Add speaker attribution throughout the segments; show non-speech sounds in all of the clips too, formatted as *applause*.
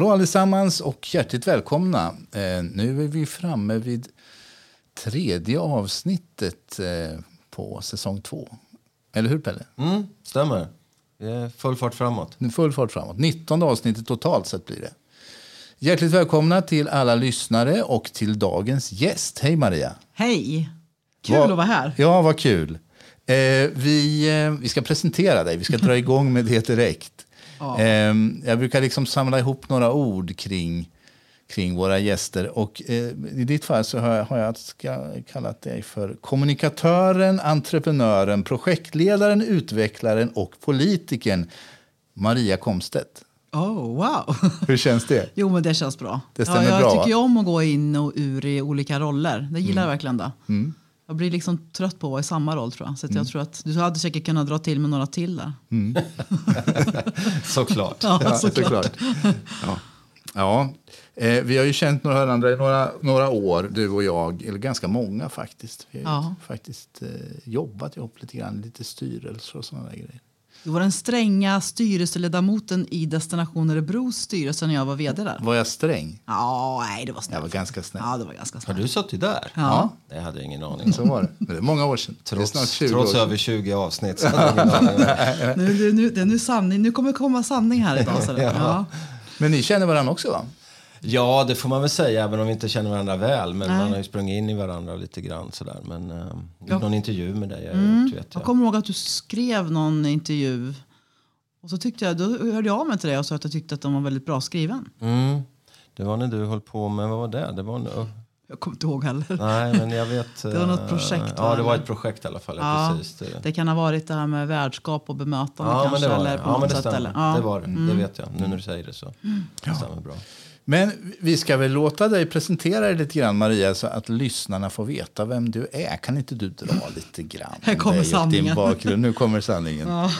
Speaker 1: Hallå allesammans och hjärtligt välkomna. Eh, nu är vi framme vid tredje avsnittet eh, på säsong två. Eller hur Pelle?
Speaker 2: Mm, stämmer. Full fart framåt.
Speaker 1: Nu full fart framåt. 19 avsnittet totalt sett blir det. Hjärtligt välkomna till alla lyssnare och till dagens gäst. Hej Maria!
Speaker 3: Hej! Kul
Speaker 1: Vad-
Speaker 3: att vara här.
Speaker 1: Ja, vad kul. Eh, vi, eh, vi ska presentera dig. Vi ska *laughs* dra igång med det direkt.
Speaker 3: Ja.
Speaker 1: Eh, jag brukar liksom samla ihop några ord kring, kring våra gäster. Och eh, I ditt fall så har jag, har jag kallat dig för kommunikatören, entreprenören, projektledaren, utvecklaren och politikern Maria Komstedt.
Speaker 3: Oh, wow! *laughs*
Speaker 1: Hur känns det?
Speaker 3: Jo, men det känns bra.
Speaker 1: Det stämmer
Speaker 3: ja, jag
Speaker 1: bra, va?
Speaker 3: tycker ju om att gå in och ur i olika roller. Det gillar jag
Speaker 1: Mm.
Speaker 3: verkligen. Det. Jag blir liksom trött på att vara i samma roll tror jag. Så att
Speaker 1: Mm.
Speaker 3: jag tror att du hade säkert kunnat dra till med några till där. *laughs*
Speaker 2: Såklart.
Speaker 3: Ja, såklart.
Speaker 1: Ja. Ja. Eh, vi har ju känt några varandra i några, några år, du och jag. Eller ganska många faktiskt. Vi har
Speaker 3: Ja.
Speaker 1: faktiskt eh, jobbat ihop lite grann, lite styrelser och sådana grejer.
Speaker 3: Du var den stränga styrelseledamoten i Destination Örebros styrelse när jag var vd där.
Speaker 1: Var jag sträng?
Speaker 3: Ja, nej, det var
Speaker 1: Jag
Speaker 3: snällt.
Speaker 1: var ganska snäll.
Speaker 3: Ja, det var ganska
Speaker 2: Har
Speaker 3: snällt.
Speaker 2: du suttit där?
Speaker 3: Ja.
Speaker 2: Det hade jag ingen aning om.
Speaker 1: Så var det. Men det är många år sedan.
Speaker 2: Trots,
Speaker 1: snart 20
Speaker 2: trots
Speaker 1: år sedan.
Speaker 2: över 20 avsnitt. Så hade jag ingen aning om det.
Speaker 3: Nu, nu, nu, det är nu, sanning, nu kommer komma sanning här idag. Så det. ja.
Speaker 1: Men ni känner varandra också va?
Speaker 2: Ja, det får man väl säga, även om vi inte känner varandra väl. Men
Speaker 3: Nej.
Speaker 2: man har ju sprungit in i varandra lite grann sådär. Men uh,
Speaker 3: Ja.
Speaker 2: någon intervju med dig jag gjort, vet
Speaker 3: Jag
Speaker 2: jag.
Speaker 3: kommer ihåg att du skrev någon intervju. Och så tyckte jag, då hörde jag av mig till dig och sa att jag tyckte att den var väldigt bra skriven.
Speaker 2: Mm. Det var när du höll på med, vad var det? Det var en,
Speaker 3: Jag kommer inte ihåg heller.
Speaker 2: nej, men jag vet. *laughs*
Speaker 3: Det var något
Speaker 2: eh,
Speaker 3: projekt,
Speaker 2: Ja,
Speaker 3: va,
Speaker 2: det var ett projekt i alla fall.
Speaker 3: Ja,
Speaker 2: precis. Det,
Speaker 3: Det kan ha varit det här med värdskap och bemötande
Speaker 2: Ja, men
Speaker 3: kanske.
Speaker 2: det var
Speaker 3: eller
Speaker 2: det. Ja, men det
Speaker 3: sätt,
Speaker 2: stämmer.
Speaker 3: eller? Ja. Mm.
Speaker 2: Det var det. Det vet jag. Nu när du säger det så. Det stämmer bra.
Speaker 1: Men vi ska väl låta dig presentera dig lite grann Maria så att lyssnarna får veta vem du är. Kan inte du dra lite grann
Speaker 3: Här
Speaker 1: om
Speaker 3: kommer
Speaker 1: och din
Speaker 3: sanningen.
Speaker 1: bakgrund? Nu kommer sanningen.
Speaker 3: Ja.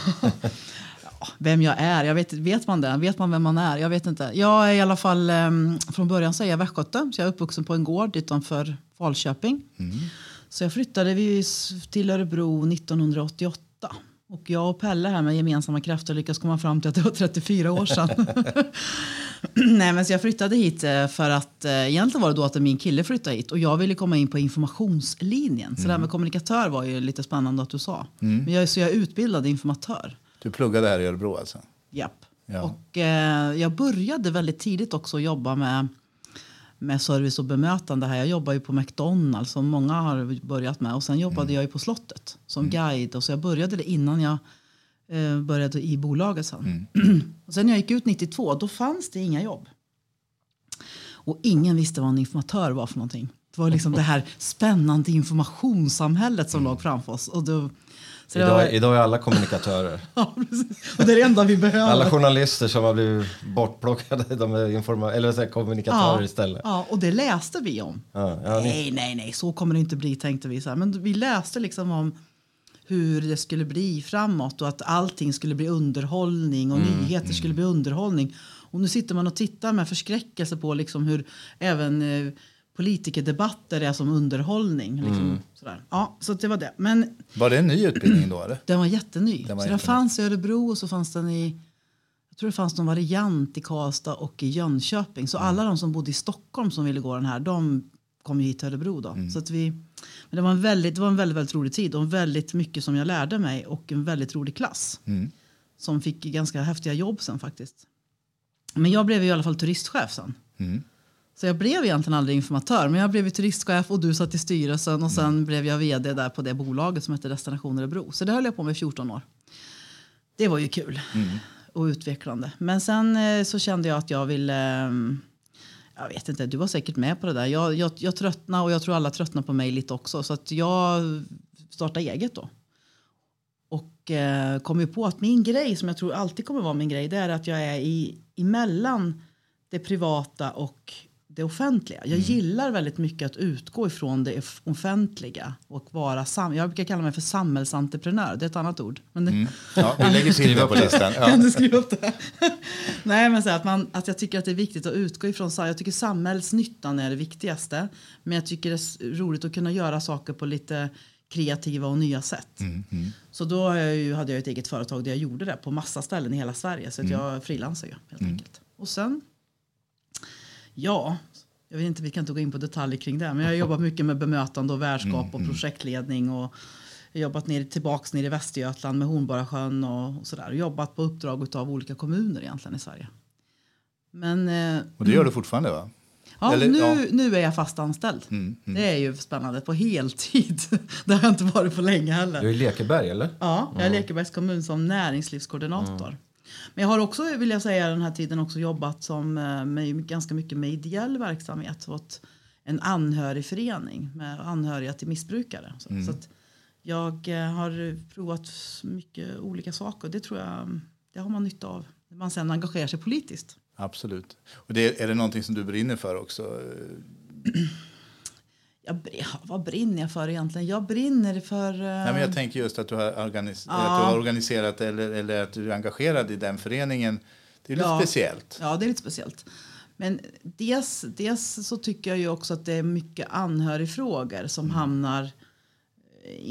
Speaker 3: Ja, Vem jag är, jag vet, vet man det? Vet man vem man är? Jag vet inte. Jag är i alla fall, em, från början så är jag västgöte. Så jag är uppvuxen på en gård utanför Falköping. Så jag flyttade till Örebro 1988. Och jag och Pelle här med gemensamma krafter lyckades komma fram till att det var 34 år sedan. *laughs* *laughs* Nej, men så jag flyttade hit eh, för att eh, egentligen var det då att min kille flyttade hit och jag ville komma in på informationslinjen. Så det här med kommunikatör var ju lite spännande att du sa. Men jag, så jag är utbildad informatör.
Speaker 1: Du pluggade här i Örebro alltså?
Speaker 3: Japp.
Speaker 1: Ja.
Speaker 3: Och eh, jag började väldigt tidigt också jobba med, med service och bemötande här. Jag jobbar ju på McDonalds som många har börjat med. Och sen jobbade jag ju på slottet som guide. Och så jag började det innan jag eh, började i bolaget sen. *clears throat* och sen när jag gick ut 92 då fanns det inga jobb. Och ingen visste vad en informatör var för någonting. Det var liksom det här spännande informationssamhället som låg framför oss. Och då, det var,
Speaker 2: Idag, idag är alla kommunikatörer. *laughs*
Speaker 3: ja, precis. Och det är det enda vi behöver.
Speaker 2: Alla journalister som har blivit bortplockade, de är informa- eller så kommunikatörer istället.
Speaker 3: Ja, och det läste vi om.
Speaker 2: Ja, ja,
Speaker 3: Nej, nej, nej, så kommer det inte bli tänkte vi. Så här. Men vi läste liksom om hur det skulle bli framåt och att allting skulle bli underhållning och
Speaker 2: Mm,
Speaker 3: nyheter skulle bli underhållning. Och nu sitter man och tittar med förskräckelse på liksom hur även eh, politikerdebatter är som underhållning. Liksom,
Speaker 2: Mm.
Speaker 3: sådär. Ja, så det var det. Men
Speaker 1: Var det en ny utbildning då? Eller? *clears throat*
Speaker 3: den var jätteny.
Speaker 1: Den var
Speaker 3: så den fanns i Örebro och så fanns den i jag tror det fanns någon variant i Karlstad och i Jönköping. Så alla de som bodde i Stockholm som ville gå den här, de kom ju hit till Örebro. Då.
Speaker 1: Mm.
Speaker 3: Så att vi, men det var, en väldigt, det var en väldigt, väldigt rolig tid och väldigt mycket som jag lärde mig och en väldigt rolig klass.
Speaker 1: Mm.
Speaker 3: Som fick ganska häftiga jobb sen faktiskt. Men jag blev i alla fall turistchef sen.
Speaker 1: Mm.
Speaker 3: Så jag blev egentligen aldrig informatör, men jag blev turistchef och du satt i styrelsen och sen blev jag vd där på det bolaget som hette Destination Örebro. Så det höll jag på med i 14 år. Det var ju kul och utvecklande. Men sen eh, så kände jag att jag ville, ehm, jag vet inte, du var säkert med på det där. Jag, jag, jag tröttnade och jag tror alla tröttnade på mig lite också. Så att jag startade eget då. Och eh, kom ju på att min grej, som jag tror alltid kommer vara min grej, det är att jag är i, emellan det privata och det offentliga. Jag gillar väldigt mycket att utgå ifrån det off- offentliga och vara sam- jag brukar kalla mig för samhällsentreprenör. Det är ett annat ord. Men det,
Speaker 1: Ja, vi lägger till på listan. *laughs* Ja.
Speaker 3: kan du skriva upp det? *laughs* Nej, men så att, man, att jag tycker att det är viktigt att utgå ifrån Jag tycker samhällsnyttan är det viktigaste. Men jag tycker det är roligt att kunna göra saker på lite kreativa och nya sätt. Så då har jag ju, hade jag ett eget företag där jag gjorde det på massa ställen i hela Sverige. Så att jag frilansar ju helt enkelt. Och sen Ja, jag vet inte, vi kan inte gå in på detaljer kring det. Men jag har jobbat mycket med bemötande och värdskap och projektledning. Och jobbat ner, tillbaks ner i Västergötland med Hornborgasjön och, och sådär. Jobbat på uppdrag av olika kommuner egentligen i Sverige. Men eh,
Speaker 1: Och det gör du fortfarande va?
Speaker 3: ja,
Speaker 1: Eller,
Speaker 3: nu,
Speaker 1: ja. Mm,
Speaker 3: nu är jag fast anställd. Det är ju spännande. På heltid. *laughs* det har jag inte varit på länge heller.
Speaker 2: Du är i Lekeberg eller?
Speaker 3: Ja, jag är i Lekebergs kommun som näringslivskoordinator. Men jag har också, vill jag säga, den här tiden också jobbat som, eh, med, ganska mycket med ideell verksamhet åt en anhörigförening med anhöriga till missbrukare. Så, så att jag eh, har provat mycket olika saker. Det tror jag det har man nytta av när man sen engagerar sig politiskt.
Speaker 1: Absolut. Och det, är det någonting som du brinner för också? *clears throat*
Speaker 3: Jag, ja, vad brinner jag för egentligen? Jag brinner för... eh,
Speaker 1: Nej, men jag tänker just att du har, organis- att du har organiserat eller, eller att du är engagerad i den föreningen. Det är lite
Speaker 3: Ja.
Speaker 1: speciellt.
Speaker 3: Ja, det är lite speciellt. Men dels, dels så tycker jag ju också att det är mycket anhörigfrågor som hamnar eh,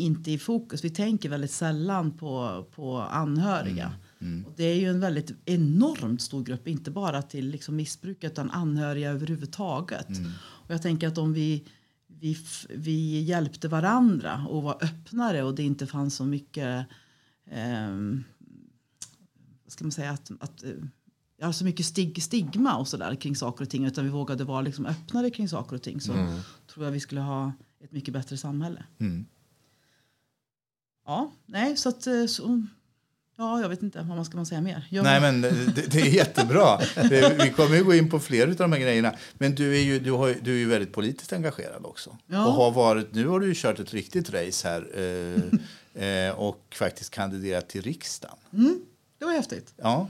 Speaker 3: inte i fokus. Vi tänker väldigt sällan på, på anhöriga. Och det är ju en väldigt enormt stor grupp, inte bara till liksom missbruk utan anhöriga överhuvudtaget. Och jag tänker att om vi, vi, vi hjälpte varandra och var öppnare och det inte fanns så mycket ehm, vad ska man säga, att, att eh, ja, så mycket stig, stigma och så där kring saker och ting utan vi vågade vara liksom öppnare kring saker och ting så tror jag vi skulle ha ett mycket bättre samhälle.
Speaker 1: Mm.
Speaker 3: Ja, nej, så att eh, så, ja, jag vet inte vad man ska man säga mer. Jag,
Speaker 1: Nej, men det, det är jättebra. Det, vi kommer ju gå in på fler av de här grejerna. Men du är ju, du har, du är ju väldigt politiskt engagerad också.
Speaker 3: Ja.
Speaker 1: Och har varit, nu har du ju kört ett riktigt race här eh, eh, och faktiskt kandiderat till riksdagen.
Speaker 3: Det var häftigt.
Speaker 1: Ja,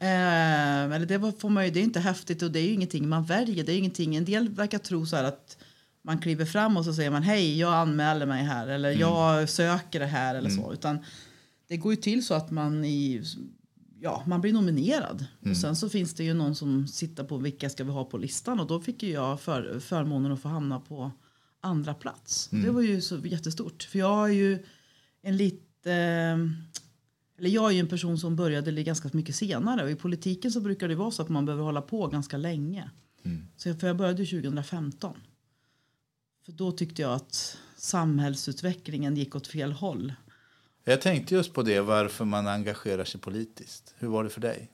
Speaker 3: Eh, eller det, var, får man ju, det är inte häftigt och det är ju ingenting man väljer. Det är ingenting, en del verkar tro så här att man kliver fram och så säger man hej, jag anmäler mig här eller jag söker det här eller så. Utan det går ju till så att man i, ja, man blir nominerad. Och sen så finns det ju någon som sitter på vilka ska vi ha på listan och då fick ju jag för, förmånen att få hamna på andra plats. Det var ju så jättestort. För jag är ju en lite eller jag är ju en person som började ganska mycket senare och i politiken så brukar det vara så att man behöver hålla på ganska länge. Så jag, för jag började ju 2015. För då tyckte jag att samhällsutvecklingen gick åt fel håll.
Speaker 1: Jag tänkte just på det, varför man engagerar sig politiskt. Hur var det för dig?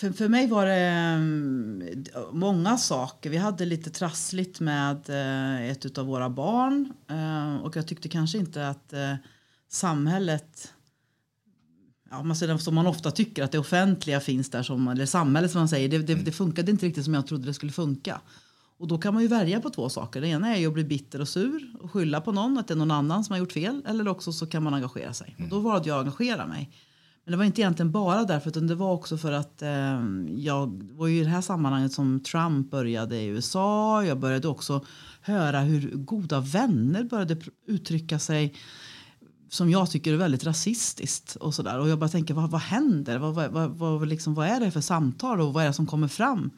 Speaker 3: För, för mig var det mm, många saker. Vi hade lite trassligt med eh, ett av våra barn. Eh, och jag tyckte kanske inte att eh, samhället ja, man säger, som man ofta tycker att det offentliga finns där, som, eller samhället som man säger, det, det, det funkade inte riktigt som jag trodde det skulle funka. Och då kan man ju välja på två saker. Det ena är ju att bli bitter och sur och skylla på någon, att det är någon annan som har gjort fel. Eller också så kan man engagera sig. Och då valde jag att engagera mig. Men det var inte egentligen bara därför, utan det var också för att eh, jag var ju i det här sammanhanget som Trump började i USA. Jag började också höra hur goda vänner började uttrycka sig som jag tycker är väldigt rasistiskt. Och, så där. och jag bara tänker, vad, vad händer? Vad, vad, vad, vad, liksom, vad är det för samtal och vad är det som kommer fram?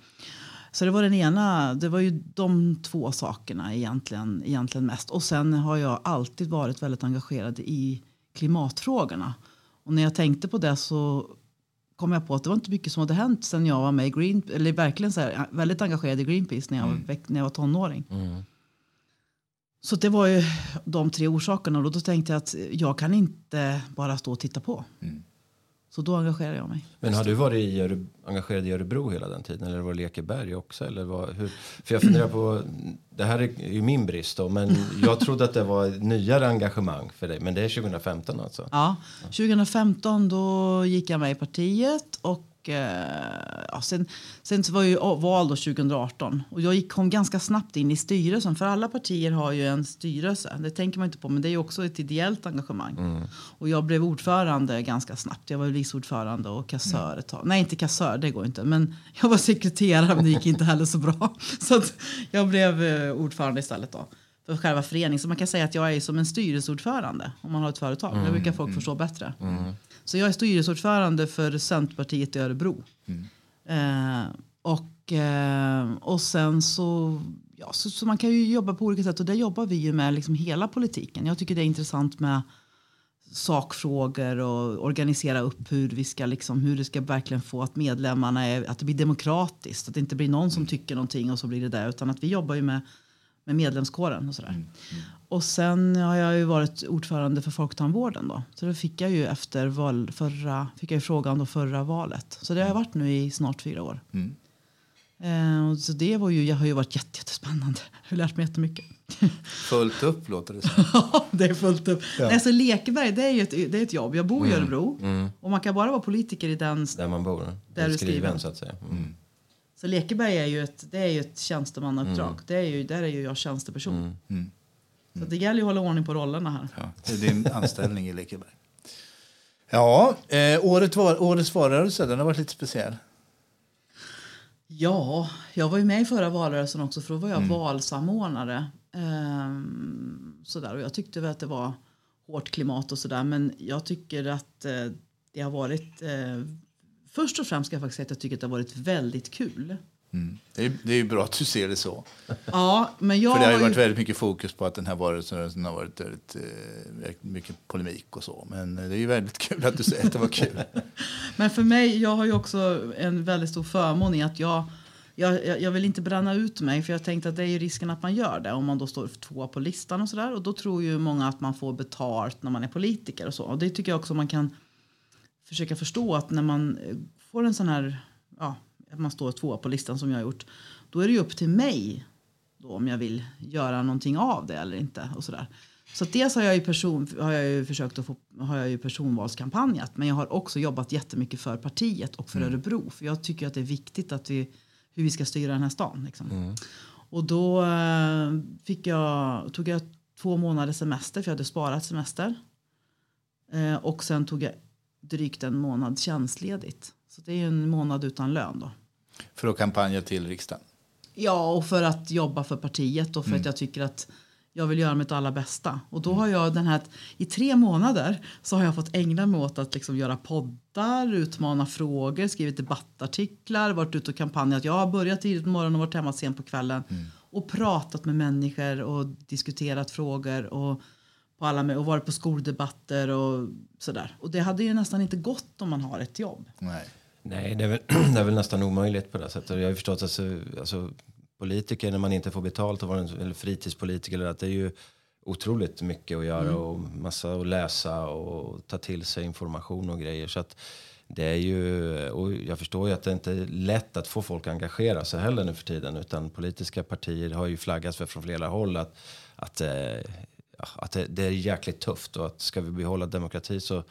Speaker 3: Så det var den ena, det var ju de två sakerna egentligen, egentligen mest. Och sen har jag alltid varit väldigt engagerad i klimatfrågorna. Och när jag tänkte på det så kom jag på att det var inte mycket som hade hänt sen jag var med i Green, eller verkligen så här, väldigt engagerad i Greenpeace när jag, var, väck- när jag var tonåring. Så det var ju de tre orsakerna och då tänkte jag att jag kan inte bara stå och titta på. Så då engagerade jag mig.
Speaker 2: Men har du varit i Öre, engagerad i Örebro hela den tiden? Eller var det Lekeberg också? Eller vad, hur? För jag funderar på, det här är ju min brist då, men jag trodde att det var nyare engagemang för dig. Men det är 2015 alltså?
Speaker 3: Ja, 2015 då gick jag med i partiet och eh, ja, sen, sen så var jag ju val då 2018 och jag gick, kom ganska snabbt in i styrelsen för alla partier har ju en styrelse. Det tänker man inte på men det är ju också ett ideellt engagemang. Och jag blev ordförande ganska snabbt. Jag var vice ordförande och kassör ett tag. Nej inte kassör, det går inte. Men *laughs* jag var sekreterare men det gick inte heller så bra. *laughs* Så jag blev eh, ordförande istället då för själva föreningen. Så man kan säga att jag är som en styrelseordförande om man har ett företag. Det brukar folk förstå bättre. Så jag är styrelseordförande för Centerpartiet i Örebro. Eh, och, eh, och sen så, ja, så, så man kan ju jobba på olika sätt och där jobbar vi ju med liksom hela politiken. Jag tycker det är intressant med sakfrågor och organisera upp hur vi ska liksom, hur det ska verkligen få att medlemmarna är, att det blir demokratiskt. Att det inte blir någon som tycker någonting och så blir det där. Utan att vi jobbar ju med, med medlemskåren och sådär. Och sen har jag ju varit ordförande för Folktandvården då. Så då fick jag ju efter val, förra, fick jag ju frågan då förra valet. Så det har jag varit nu i snart fyra år. Eh, och så det var ju, jag har ju varit jätte, jättespännande. Jag har lärt mig jättemycket. *laughs*
Speaker 1: Fullt upp låter det som. *laughs*
Speaker 3: Ja, det är fullt upp. Nej, så Lekeberg, det är ju ett, det är ett jobb. Jag bor i Örebro och man kan bara vara politiker i den.
Speaker 2: Där man bor.
Speaker 3: Där du
Speaker 2: skriven
Speaker 3: skriver.
Speaker 2: så att säga. Mm.
Speaker 3: Så Lekeberg är ju ett, det är ju ett tjänstemannauppdrag. Det är ju, där är ju jag tjänsteperson. Så det gäller ju att hålla ordning på rollerna här.
Speaker 1: Ja, det är din anställning i Lekeberg. Ja, eh, året var, årets valrörelse den har varit lite speciell.
Speaker 3: Ja, jag var ju med i förra valrörelsen också för då var jag valsamordnare. Ehm, sådär. Och jag tyckte väl att det var hårt klimat och sådär men jag tycker att eh, det har varit eh, Först och främst ska jag faktiskt säga att jag tycker att det har varit väldigt kul.
Speaker 1: Mm. Det, är, det är ju bra att du ser det så. *laughs*
Speaker 3: Ja, men jag
Speaker 1: För det har ju varit väldigt mycket fokus på att den här valrörelsen har varit väldigt, eh, väldigt mycket polemik och så. Men eh, det är ju väldigt kul att du säger att det var kul. *laughs*
Speaker 3: Men för mig, jag har ju också en väldigt stor förmån i att jag, jag, jag jag vill inte bränna ut mig för jag tänkte att det är ju risken att man gör det om man då står två på listan och sådär. Och då tror ju många att man får betalt när man är politiker och så. Och det tycker jag också man kan försöka förstå att när man eh, får en sån här, ja, att man står två på listan som jag har gjort. Då är det ju upp till mig då om jag vill göra någonting av det eller inte och sådär. Så dels har jag ju, person, har jag ju försökt att få, har jag ju personvalskampanjat men jag har också jobbat jättemycket för partiet och för Örebro. För jag tycker att det är viktigt att vi, hur vi ska styra den här stan. Liksom. Och då eh, fick jag, tog jag två månaders semester för jag hade sparat semester. Eh, och sen tog jag drygt en månad tjänstledigt. Så det är en månad utan lön då.
Speaker 1: För att kampanja till riksdagen.
Speaker 3: Ja, och för att jobba för partiet och för att jag tycker att jag vill göra mitt allra bästa. Och då har jag den här, i tre månader så har jag fått ägna mig åt att liksom göra poddar, utmana frågor, skrivit debattartiklar, varit ute och kampanjat. Jag har börjat tidigt på morgonen och varit hemma sent på kvällen och pratat med människor och diskuterat frågor och, på alla, med- och varit på skoldebatter och sådär. Och det hade ju nästan inte gått om man har ett jobb.
Speaker 1: Nej.
Speaker 2: Nej, det är, väl, *clears throat* det är väl nästan omöjligt på det sättet. Jag har ju förstått att alltså, alltså, politiker, när man inte får betalt, och vara en, eller fritidspolitiker, eller att det är ju otroligt mycket att göra och massa att läsa och ta till sig information och grejer. Så att det är ju, och jag förstår ju att det inte är lätt att få folk att engagera sig heller nu för tiden. Utan politiska partier har ju flaggats för från flera håll att, att, eh, att det, det är jäkligt tufft. Och att ska vi behålla demokrati så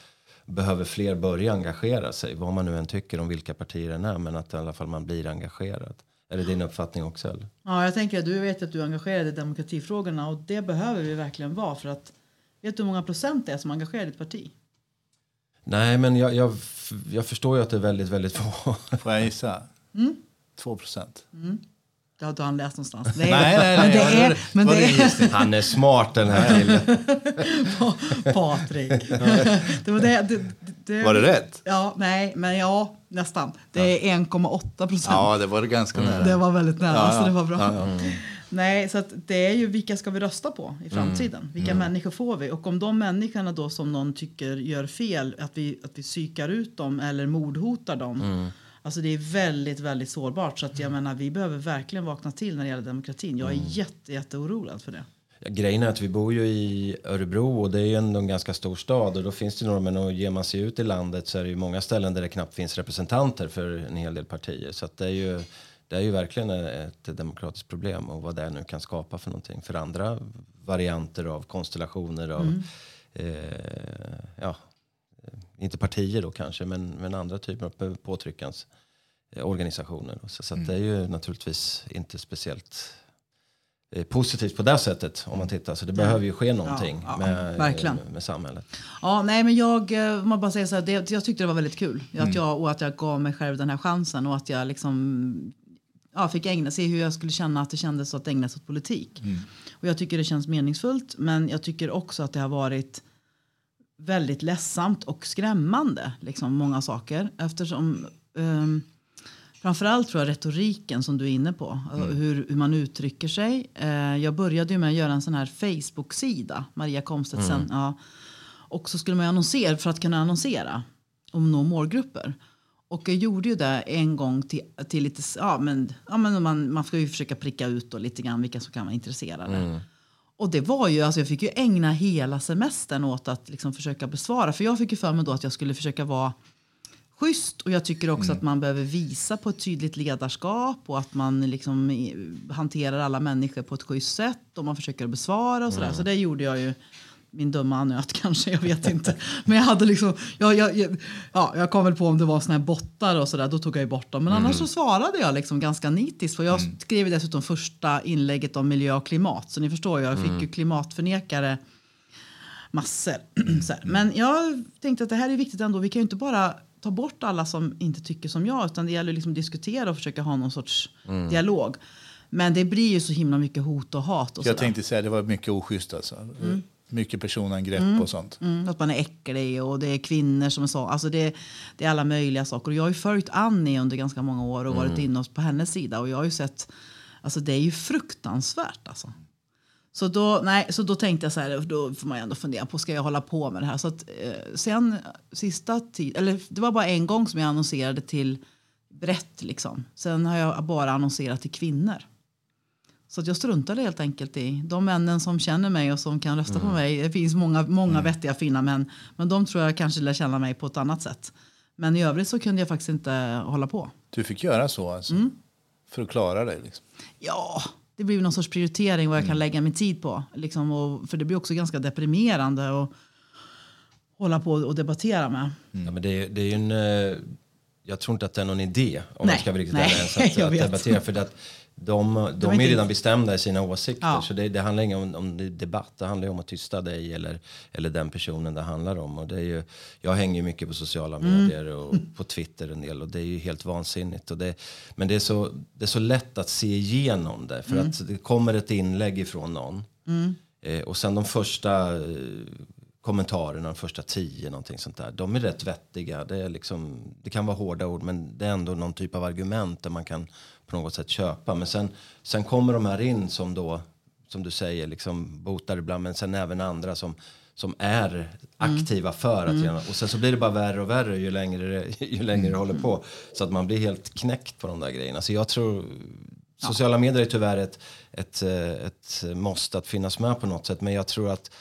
Speaker 2: behöver fler börja engagera sig. Vad man nu än tycker om vilka partier den är. Men att i alla fall man blir engagerad. Är det din uppfattning också? Eller?
Speaker 3: Ja, jag tänker att du vet att du är engagerad i demokratifrågorna och det behöver vi verkligen vara för att vet du hur många procent det är som är engagerade i ett parti?
Speaker 2: Nej, men jag, jag, jag förstår ju att det är väldigt, väldigt få.
Speaker 1: Får jag gissa? Två procent.
Speaker 3: Det har du han läst någonstans. Det är,
Speaker 1: Nej, nej, nej.
Speaker 3: Men det är,
Speaker 1: det-
Speaker 3: men det
Speaker 1: det
Speaker 3: är?
Speaker 2: Han är smart den här killen. *laughs*
Speaker 3: Patrik. det var, det, det, det,
Speaker 1: Var det rätt?
Speaker 3: Ja, nej, men ja, nästan. Det är 1,8 procent.
Speaker 1: Ja, det var ganska nära.
Speaker 3: Det var väldigt nära,
Speaker 1: Ja, ja.
Speaker 3: så det var bra.
Speaker 1: Ja, ja.
Speaker 3: Nej, så att det är ju vilka ska vi rösta på i framtiden? Vilka människor får vi? Och om de människorna då som någon tycker gör fel, att vi, att vi psykar ut dem eller mordhotar dem. Alltså det är väldigt, väldigt sårbart. Så att jag menar, vi behöver verkligen vakna till när det gäller demokratin. Jag är jätte, jätte orolig för det.
Speaker 2: Ja, grejen är att vi bor ju i Örebro och det är ju ändå en ganska stor stad och då finns det några, men och ger man sig ut i landet så är det ju många ställen där det knappt finns representanter för en hel del partier. Så att det är ju, det är ju verkligen ett demokratiskt problem och vad det nu kan skapa för någonting för andra varianter av konstellationer av, eh, ja, inte partier då kanske, men, men andra typer av påtryckans eh, organisationer. Så, så att det är ju naturligtvis inte speciellt eh, positivt på det sättet om man tittar. Så det behöver ju ske någonting
Speaker 3: ja,
Speaker 2: med,
Speaker 3: verkligen.
Speaker 2: med, med samhället.
Speaker 3: Ja, nej, men jag, eh, man bara säger så här, det, jag tyckte det var väldigt kul. Att jag, och att jag gav mig själv den här chansen och att jag liksom ja, fick ägna se hur jag skulle känna att det kändes att ägna sig åt politik. Och jag tycker det känns meningsfullt men jag tycker också att det har varit väldigt ledsamt och skrämmande, liksom många saker. Eftersom um, framförallt tror jag retoriken som du är inne på, alltså hur, hur man uttrycker sig. Eh, jag började ju med att göra en sån här Facebook-sida, Maria Komstedt sen, ja. Och så skulle man annonsera för att kunna annonsera och nå målgrupper. Och jag gjorde ju det en gång till, till lite, ja men, ja, men man, man ska ju försöka pricka ut då lite grann vilka som kan vara intresserade. Och det var ju, alltså jag fick ju ägna hela semestern åt att liksom försöka besvara. För jag fick ju för mig då att jag skulle försöka vara schysst. Och jag tycker också att man behöver visa på ett tydligt ledarskap och att man liksom hanterar alla människor på ett schysst sätt och man försöker besvara och sådär. Så det gjorde jag ju. Min dumma nöt *laughs* kanske, jag vet inte. Men jag hade liksom, jag, jag, jag, ja, jag kom väl på om det var såna här bottar och sådär, då tog jag ju bort dem. Men annars så svarade jag liksom ganska nitiskt. För jag skrev ju dessutom första inlägget om miljö och klimat. Så ni förstår, jag fick ju klimatförnekare massor. *clears throat* Här. Men jag tänkte att det här är viktigt ändå. Vi kan ju inte bara ta bort alla som inte tycker som jag. Utan det gäller liksom att diskutera och försöka ha någon sorts dialog. Men det blir ju så himla mycket hot och hat. Och
Speaker 1: Jag
Speaker 3: sådär.
Speaker 1: tänkte säga det var mycket oschysst alltså. Mycket personangrepp och sånt.
Speaker 3: Mm, att man är äcklig och det är kvinnor som är så. Alltså det, det är alla möjliga saker. Och jag har ju följt Annie under ganska många år och varit inne på hennes sida. Och jag har ju sett, alltså det är ju fruktansvärt alltså. Så då, nej, så då tänkte jag så här, då får man ju ändå fundera på, ska jag hålla på med det här? Så att, eh, sen sista tid, eller det var bara en gång som jag annonserade till brett liksom. Sen har jag bara annonserat till kvinnor. Så att jag struntade helt enkelt i de männen som känner mig och som kan rösta på mig. Det finns många, många vettiga fina män. Men de tror jag kanske lär känna mig på ett annat sätt. Men i övrigt så kunde jag faktiskt inte hålla på.
Speaker 1: Du fick göra så alltså. För att klara dig. Liksom.
Speaker 3: Ja, det blir någon sorts prioritering vad jag kan lägga min tid på. Liksom, och, för det blir också ganska deprimerande att hålla på och debattera med.
Speaker 2: Ja, men det, är- det är ju en... eh, Jag tror inte att det är någon idé, om
Speaker 3: Nej,
Speaker 2: jag ska vara riktigt ärlig, *laughs* att, debattera. För att de, de är
Speaker 3: inte-
Speaker 2: redan bestämda i sina åsikter.
Speaker 3: Ja.
Speaker 2: Så det, det handlar inte om, om debatt, det handlar om att tysta dig eller, eller den personen det handlar om. Och det är ju, jag hänger ju mycket på sociala
Speaker 3: Mm.
Speaker 2: medier och *laughs* på Twitter en del och det är ju helt vansinnigt. Och det, men det är, så, det är så lätt att se igenom det. För
Speaker 3: Mm.
Speaker 2: att det kommer ett inlägg ifrån någon. Eh, och sen de första eh, kommentarerna, de första tio, någonting sånt där. De är rätt vettiga. Det, är liksom, det kan vara hårda ord, men det är ändå någon typ av argument där man kan på något sätt köpa. Men sen, sen kommer de här in som då, som du säger, liksom botar ibland, men sen även andra som som är aktiva för att genom, Och sen så blir det bara värre och värre ju längre, det- ju längre det håller på. Så att man blir helt knäckt på de där grejerna. Så jag tror Sociala medier är tyvärr ett, ett, eh, ett måste att finnas med på något sätt. Men jag tror att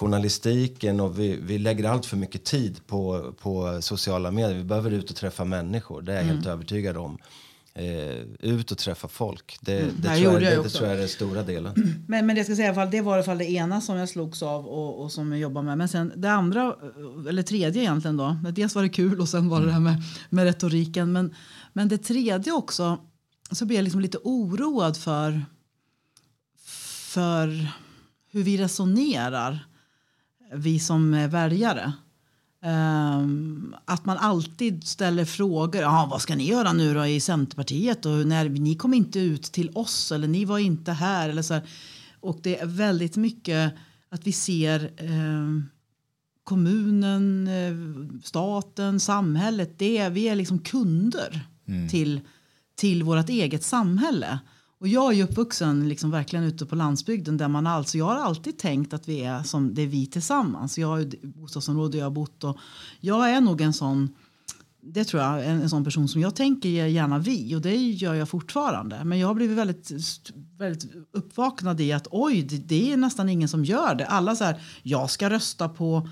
Speaker 2: journalistiken och vi, vi lägger allt för mycket tid på, på sociala medier. Vi behöver ut och träffa människor, det är jag helt övertygad om. Eh, ut och träffa folk, det, det,
Speaker 3: det
Speaker 2: tror, jag,
Speaker 3: jag
Speaker 2: det, det tror jag är den stora delen. *clears throat*
Speaker 3: Men, men det, ska säga, i alla fall, det var i alla fall det ena som jag slogs av och, och som jag jobbar med. Men sen det andra, eller tredje egentligen då. Dels var det kul och sen var det det här med, med retoriken. Men, men det tredje också, så blev jag liksom lite oroad för, för hur vi resonerar, vi som är väljare. Ehm, att man alltid ställer frågor. Ja, vad ska ni göra nu då i Centerpartiet? Och när, ni kom inte ut till oss eller ni var inte här. Eller så här. Och det är väldigt mycket att vi ser ehm, kommunen, eh, staten, samhället. Det vi är liksom kunder till, till vårt eget samhälle. Och jag är ju uppvuxen liksom verkligen ute på landsbygden där man alltså, jag har alltid tänkt att vi är som det är vi tillsammans. Jag har ju bostadsområde jag har bott och jag är nog en sån det tror jag, en, en sån person som jag tänker gärna vi och det gör jag fortfarande. Men jag har blivit väldigt, väldigt uppvaknad i att oj, det, det är nästan ingen som gör det. Alla så här, jag ska rösta på,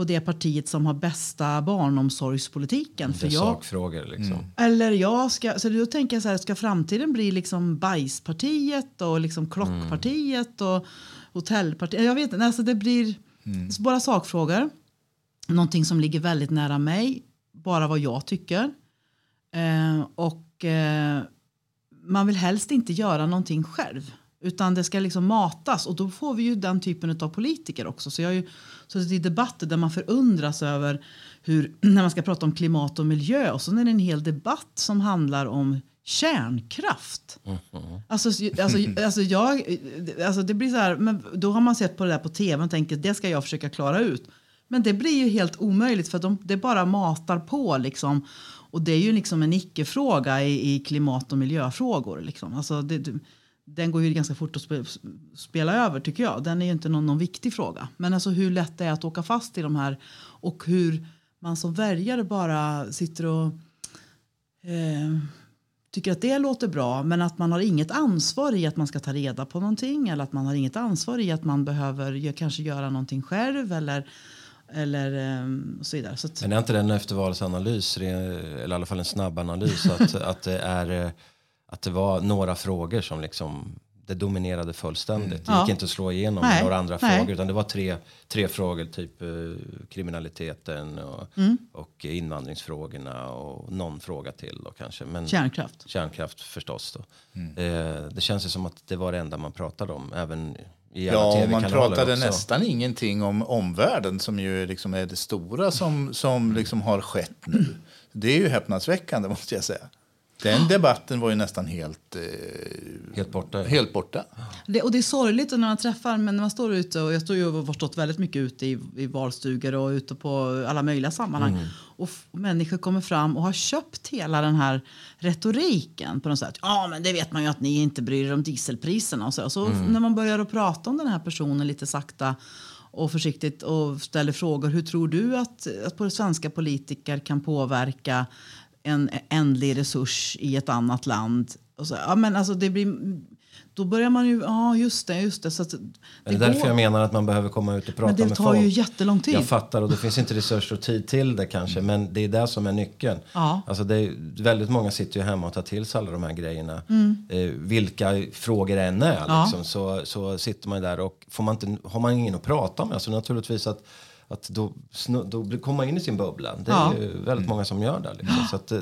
Speaker 3: på det partiet som har bästa barnomsorgspolitiken.
Speaker 2: Det
Speaker 3: För
Speaker 2: är
Speaker 3: jag,
Speaker 2: sakfrågor liksom.
Speaker 3: eller jag ska, så då tänker jag så här, ska framtiden bli liksom bajspartiet och liksom klockpartiet och hotellpartiet? Jag vet inte, alltså det blir bara sakfrågor. Någonting som ligger väldigt nära mig, bara vad jag tycker. Eh, och eh, man vill helst inte göra någonting själv. Utan det ska liksom matas och då får vi ju den typen av politiker också. Så jag har ju suttit i debatter där man förundras över hur, *clears throat* när man ska prata om klimat och miljö och så är det en hel debatt som handlar om kärnkraft. Alltså, alltså, *laughs* alltså, jag, alltså det blir så här, men då har man sett på det där på tv och tänker det ska jag försöka klara ut. Men det blir ju helt omöjligt för de, det bara matar på liksom. Och det är ju liksom en icke-fråga i, i klimat och miljöfrågor. Liksom. Alltså det, den går ju ganska fort att spe, spela över tycker jag. Den är ju inte någon, någon viktig fråga. Men alltså hur lätt det är att åka fast i de här och hur man som väljare bara sitter och eh, tycker att det låter bra men att man har inget ansvar i att man ska ta reda på någonting eller att man har inget ansvar i att man behöver kanske göra någonting själv eller eller um, så vidare. Så
Speaker 2: att, Men är inte det en eftervalsanalys, eller i alla fall en snabb analys, att, att, det är, eh, att det var några frågor som liksom det dominerade fullständigt. Mm. Det gick ja. inte att slå igenom Nej. några andra Nej. frågor utan det var tre, tre frågor, typ eh, kriminaliteten och, mm. och invandringsfrågorna och någon fråga till då kanske. Men,
Speaker 3: kärnkraft.
Speaker 2: Kärnkraft förstås då. Mm. Eh, det känns ju som att det var det enda man pratade om, även
Speaker 1: ja, man pratade också. nästan ingenting om omvärlden som ju liksom är det stora som, som liksom har skett nu. Det är ju häpnadsväckande *laughs* måste jag säga. Den debatten var ju nästan helt, eh,
Speaker 2: helt borta.
Speaker 1: Helt borta.
Speaker 3: Det, och det är sorgligt när man träffar, men när man står ute och jag står ju och har stått väldigt mycket ute i, i valstugor och ute på alla möjliga sammanhang. Mm. Och, och människor kommer fram och har köpt hela den här retoriken på något sätt. Ja, men det vet man ju att ni inte bryr er om dieselpriserna och så. Så mm. när man börjar att prata om den här personen lite sakta och försiktigt och ställer frågor. Hur tror du att, att svenska politiker kan påverka en ändlig resurs i ett annat land. Och så, ja, men alltså det blir, då börjar man ju, ja just det, just det. Så det,
Speaker 2: det är går. därför jag menar att man behöver komma ut och prata med folk.
Speaker 3: Men det tar ju jättelång tid.
Speaker 2: Jag fattar och det finns inte resurser och tid till det kanske. Mm. Men det är det som är nyckeln. Ja. Alltså det är, väldigt många sitter ju hemma och tar till sig alla de här grejerna. Mm. Eh, vilka frågor det än är ja. liksom, så, så sitter man där och får man inte, har man ingen att prata med. Så naturligtvis att att då, då kommer man in i sin bubbla. Det är ja. ju väldigt mm. många som gör det. Liksom. Så att, eh,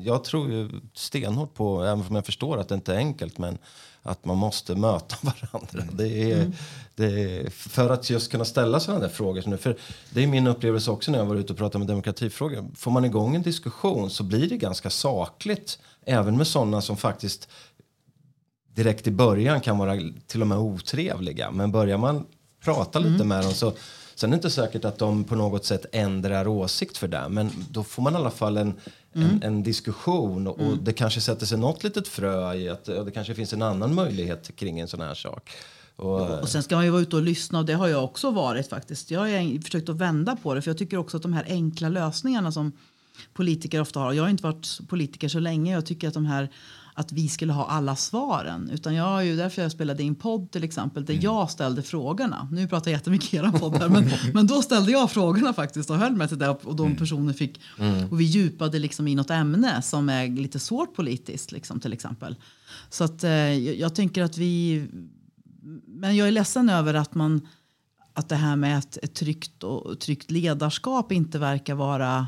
Speaker 2: jag tror ju stenhårt på, även om jag förstår att det inte är enkelt, men att man måste möta *laughs* varandra. Mm. Det är, mm. det är, för att just kunna ställa sådana där frågor. För det är min upplevelse också när jag var ute och pratade med demokratifrågor. Får man igång en diskussion så blir det ganska sakligt. Även med sådana som faktiskt direkt i början kan vara till och med otrevliga. Men börjar man prata lite mm. med dem så Sen är det inte säkert att de på något sätt ändrar åsikt för det. Men då får man i alla fall en, mm. en, en, diskussion och, mm. det kanske sätter sig något litet frö i att det kanske finn en annan möjlighet kring en sån här sak.
Speaker 3: Och, och sen ska man ju vara ute och lyssna och det har jag också varit faktiskt. Jag har försökt att vända på det för jag tycker också att de här enkla lösningarna som politiker ofta har. Jag har inte varit politiker så länge. Jag tycker att de här att vi skulle ha alla svaren. Utan jag har ju därför jag spelade in podd till exempel där mm. jag ställde frågorna. Nu pratar jag jättemycket i era podd här, men, *laughs* men då ställde jag frågorna faktiskt och höll mig till det och de mm. personer fick mm. och vi djupade liksom i något ämne som är lite svårt politiskt liksom, till exempel. Så att eh, jag, tänker att vi men jag är ledsen över att man att det här med ett, ett tryggt, och, tryggt ledarskap inte verkar vara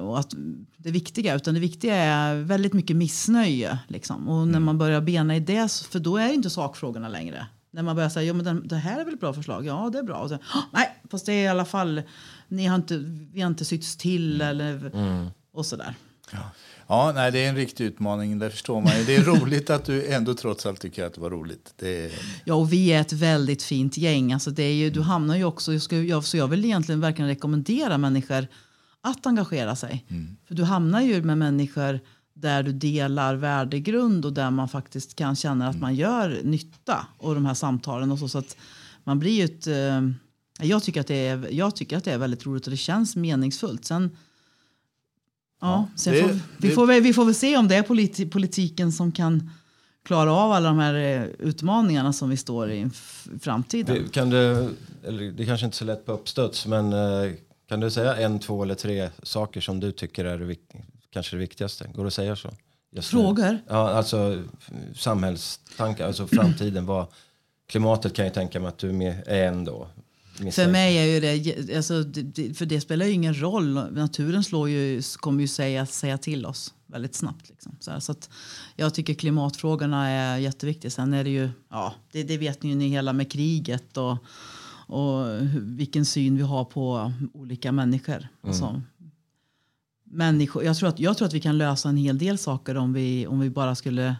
Speaker 3: och att det viktiga, utan det viktiga är väldigt mycket missnöje. Liksom. Och när mm. man börjar bena i det, för då är det inte sakfrågorna längre. När man börjar säga, ja men det här är väl ett bra förslag? Ja, det är bra. Och så, Nej, fast det är i alla fall, ni har inte, vi har inte sytts till mm. eller mm. och sådär.
Speaker 1: Ja. Ja, nej, det är en riktig utmaning. Det förstår man. Det är roligt att du ändå trots allt tycker att det var roligt. Det
Speaker 3: Ja, och vi är ett väldigt fint gäng. Alltså, det är ju, du hamnar ju också, jag, ska, jag, så jag vill egentligen verkligen rekommendera människor att engagera sig. Mm. För du hamnar ju med människor där du delar värdegrund och där man faktiskt kan känna att mm. man gör nytta och de här samtalen och så. så att man blir ju ett, eh, jag, tycker att det är, jag tycker att det är väldigt roligt och det känns meningsfullt. Sen, ja, sen det, får, vi, det, får väl, vi får väl se om det är politi politiken som kan klara av alla de här eh, utmaningarna som vi står i framtiden.
Speaker 2: Det, kan det, eller det kanske inte är så lätt på uppstuds men eh, kan du säga en, två eller tre saker som du tycker är det kanske det viktigaste? Går det att säga så?
Speaker 3: Frågor?
Speaker 2: Ja, alltså samhällstankar, alltså framtiden. Vad, klimatet kan jag tänka mig att du är en då.
Speaker 3: För mig är ju det, alltså, för det spelar ju ingen roll. Naturen slår ju, kommer ju säga, säga till oss väldigt snabbt. Liksom. Så, så jag tycker klimatfrågorna är jätteviktiga. Sen är det ju, ja, det, det vet ni ju ni hela med kriget och och vilken syn vi har på olika människor. Mm. Alltså, människor jag, tror att, jag tror att vi kan lösa en hel del saker om vi, om vi bara skulle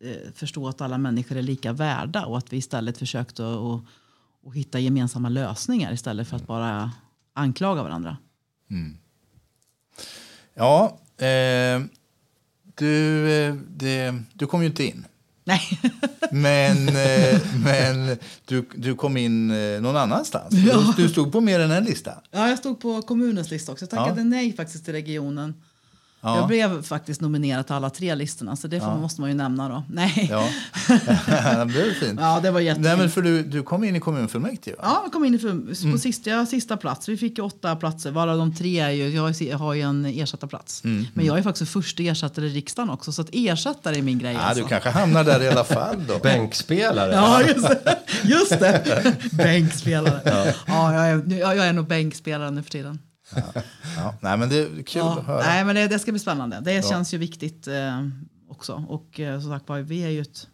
Speaker 3: eh, förstå att alla människor är lika värda och att vi istället försökte att, att hitta gemensamma lösningar istället för att bara anklaga varandra. Mm.
Speaker 1: Ja, eh, du, eh, det, du kom ju inte in
Speaker 3: Nej. *laughs*
Speaker 1: Men, eh, men du, du kom in eh, någon annanstans. Du, du stod på mer än en lista.
Speaker 3: Ja, jag stod på kommunens lista också. Jag tackade
Speaker 1: Ja.
Speaker 3: nej faktiskt till regionen.
Speaker 1: Ja.
Speaker 3: Jag blev faktiskt nominerad till alla tre listorna, så det får, måste man ju nämna då. *laughs* Nej.
Speaker 1: Ja, *laughs* *laughs* det blev fint.
Speaker 3: Ja, det var jättefint.
Speaker 1: Nej, men för du, du kom in i kommunfullmäktige, va?
Speaker 3: Ja, jag kom in i på
Speaker 1: Mm.
Speaker 3: sista, sista plats. Vi fick åtta platser, varav de tre är ju, jag har- ju en ersättarplats.
Speaker 1: Mm,
Speaker 3: Men jag är faktiskt första ersättare i riksdagen också, så att ersättare är min grej.
Speaker 1: Ja,
Speaker 3: alltså.
Speaker 1: du kanske hamnar där i alla fall då.
Speaker 2: Bänkspelare.
Speaker 3: Ja, just det. Just det. Bänkspelare. Ja. jag, är, jag, jag är nog bänkspelare nu för tiden.
Speaker 1: Ja, nej, men det är kul
Speaker 3: Ja,
Speaker 1: att höra.
Speaker 3: nej, men det, det ska bli spännande. Det känns ju viktigt eh, också. Och eh, som sagt var, vi är ju ett,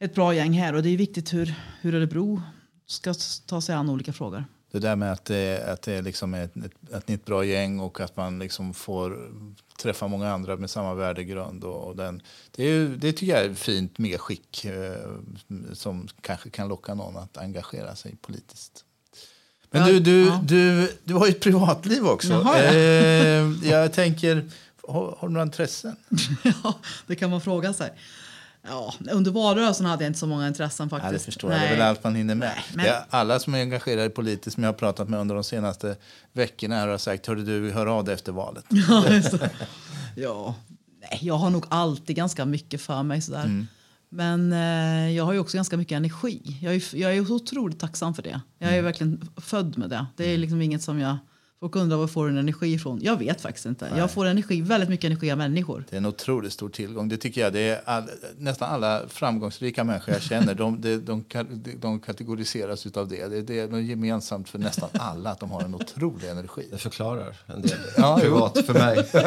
Speaker 3: ett bra gäng här och det är viktigt hur, hur Örebro ska ta sig an olika frågor.
Speaker 1: Det där med att det, att det är liksom ett, ett, ett nytt bra gäng och att man liksom får träffa många andra med samma värdegrund. Och, och den, det, är ju, det tycker jag är ett fint medskick eh, som kanske kan locka någon att engagera sig politist. Men du, du,
Speaker 3: ja.
Speaker 1: du, du har ju ett privatliv också.
Speaker 3: Jaha, ja.
Speaker 1: eh, jag tänker, har, har du några intressen? *laughs*
Speaker 3: ja, det kan man fråga sig. Ja, under valrörelsen hade jag inte så många intressen faktiskt.
Speaker 1: Ja, det förstår jag. Det är väl allt man hinner med.
Speaker 3: Nej, men-
Speaker 1: är alla som är engagerade politiskt som jag har pratat med under de senaste veckorna har sagt, hörde du, hör av dig efter valet. *laughs*
Speaker 3: Ja, ja. Nej, jag har nog alltid ganska mycket för mig. Sådär.
Speaker 1: Mm.
Speaker 3: Men eh, jag har ju också ganska mycket energi. Jag är, jag är otroligt tacksam för det. Jag
Speaker 1: Mm.
Speaker 3: är verkligen född med det. Det är liksom inget som jag... Folk undrar var jag får en energi ifrån. Jag vet faktiskt inte. Jag får energi, väldigt mycket energi av människor.
Speaker 1: Det är en otroligt stor tillgång. Det tycker jag. Det är all, nästan alla framgångsrika människor jag känner, de, de, de, de kategoriseras utav det. Det, det är gemensamt för nästan alla att de har en otrolig energi.
Speaker 2: Det förklarar en del.
Speaker 1: Ja, jo.
Speaker 2: Privat för mig. *laughs*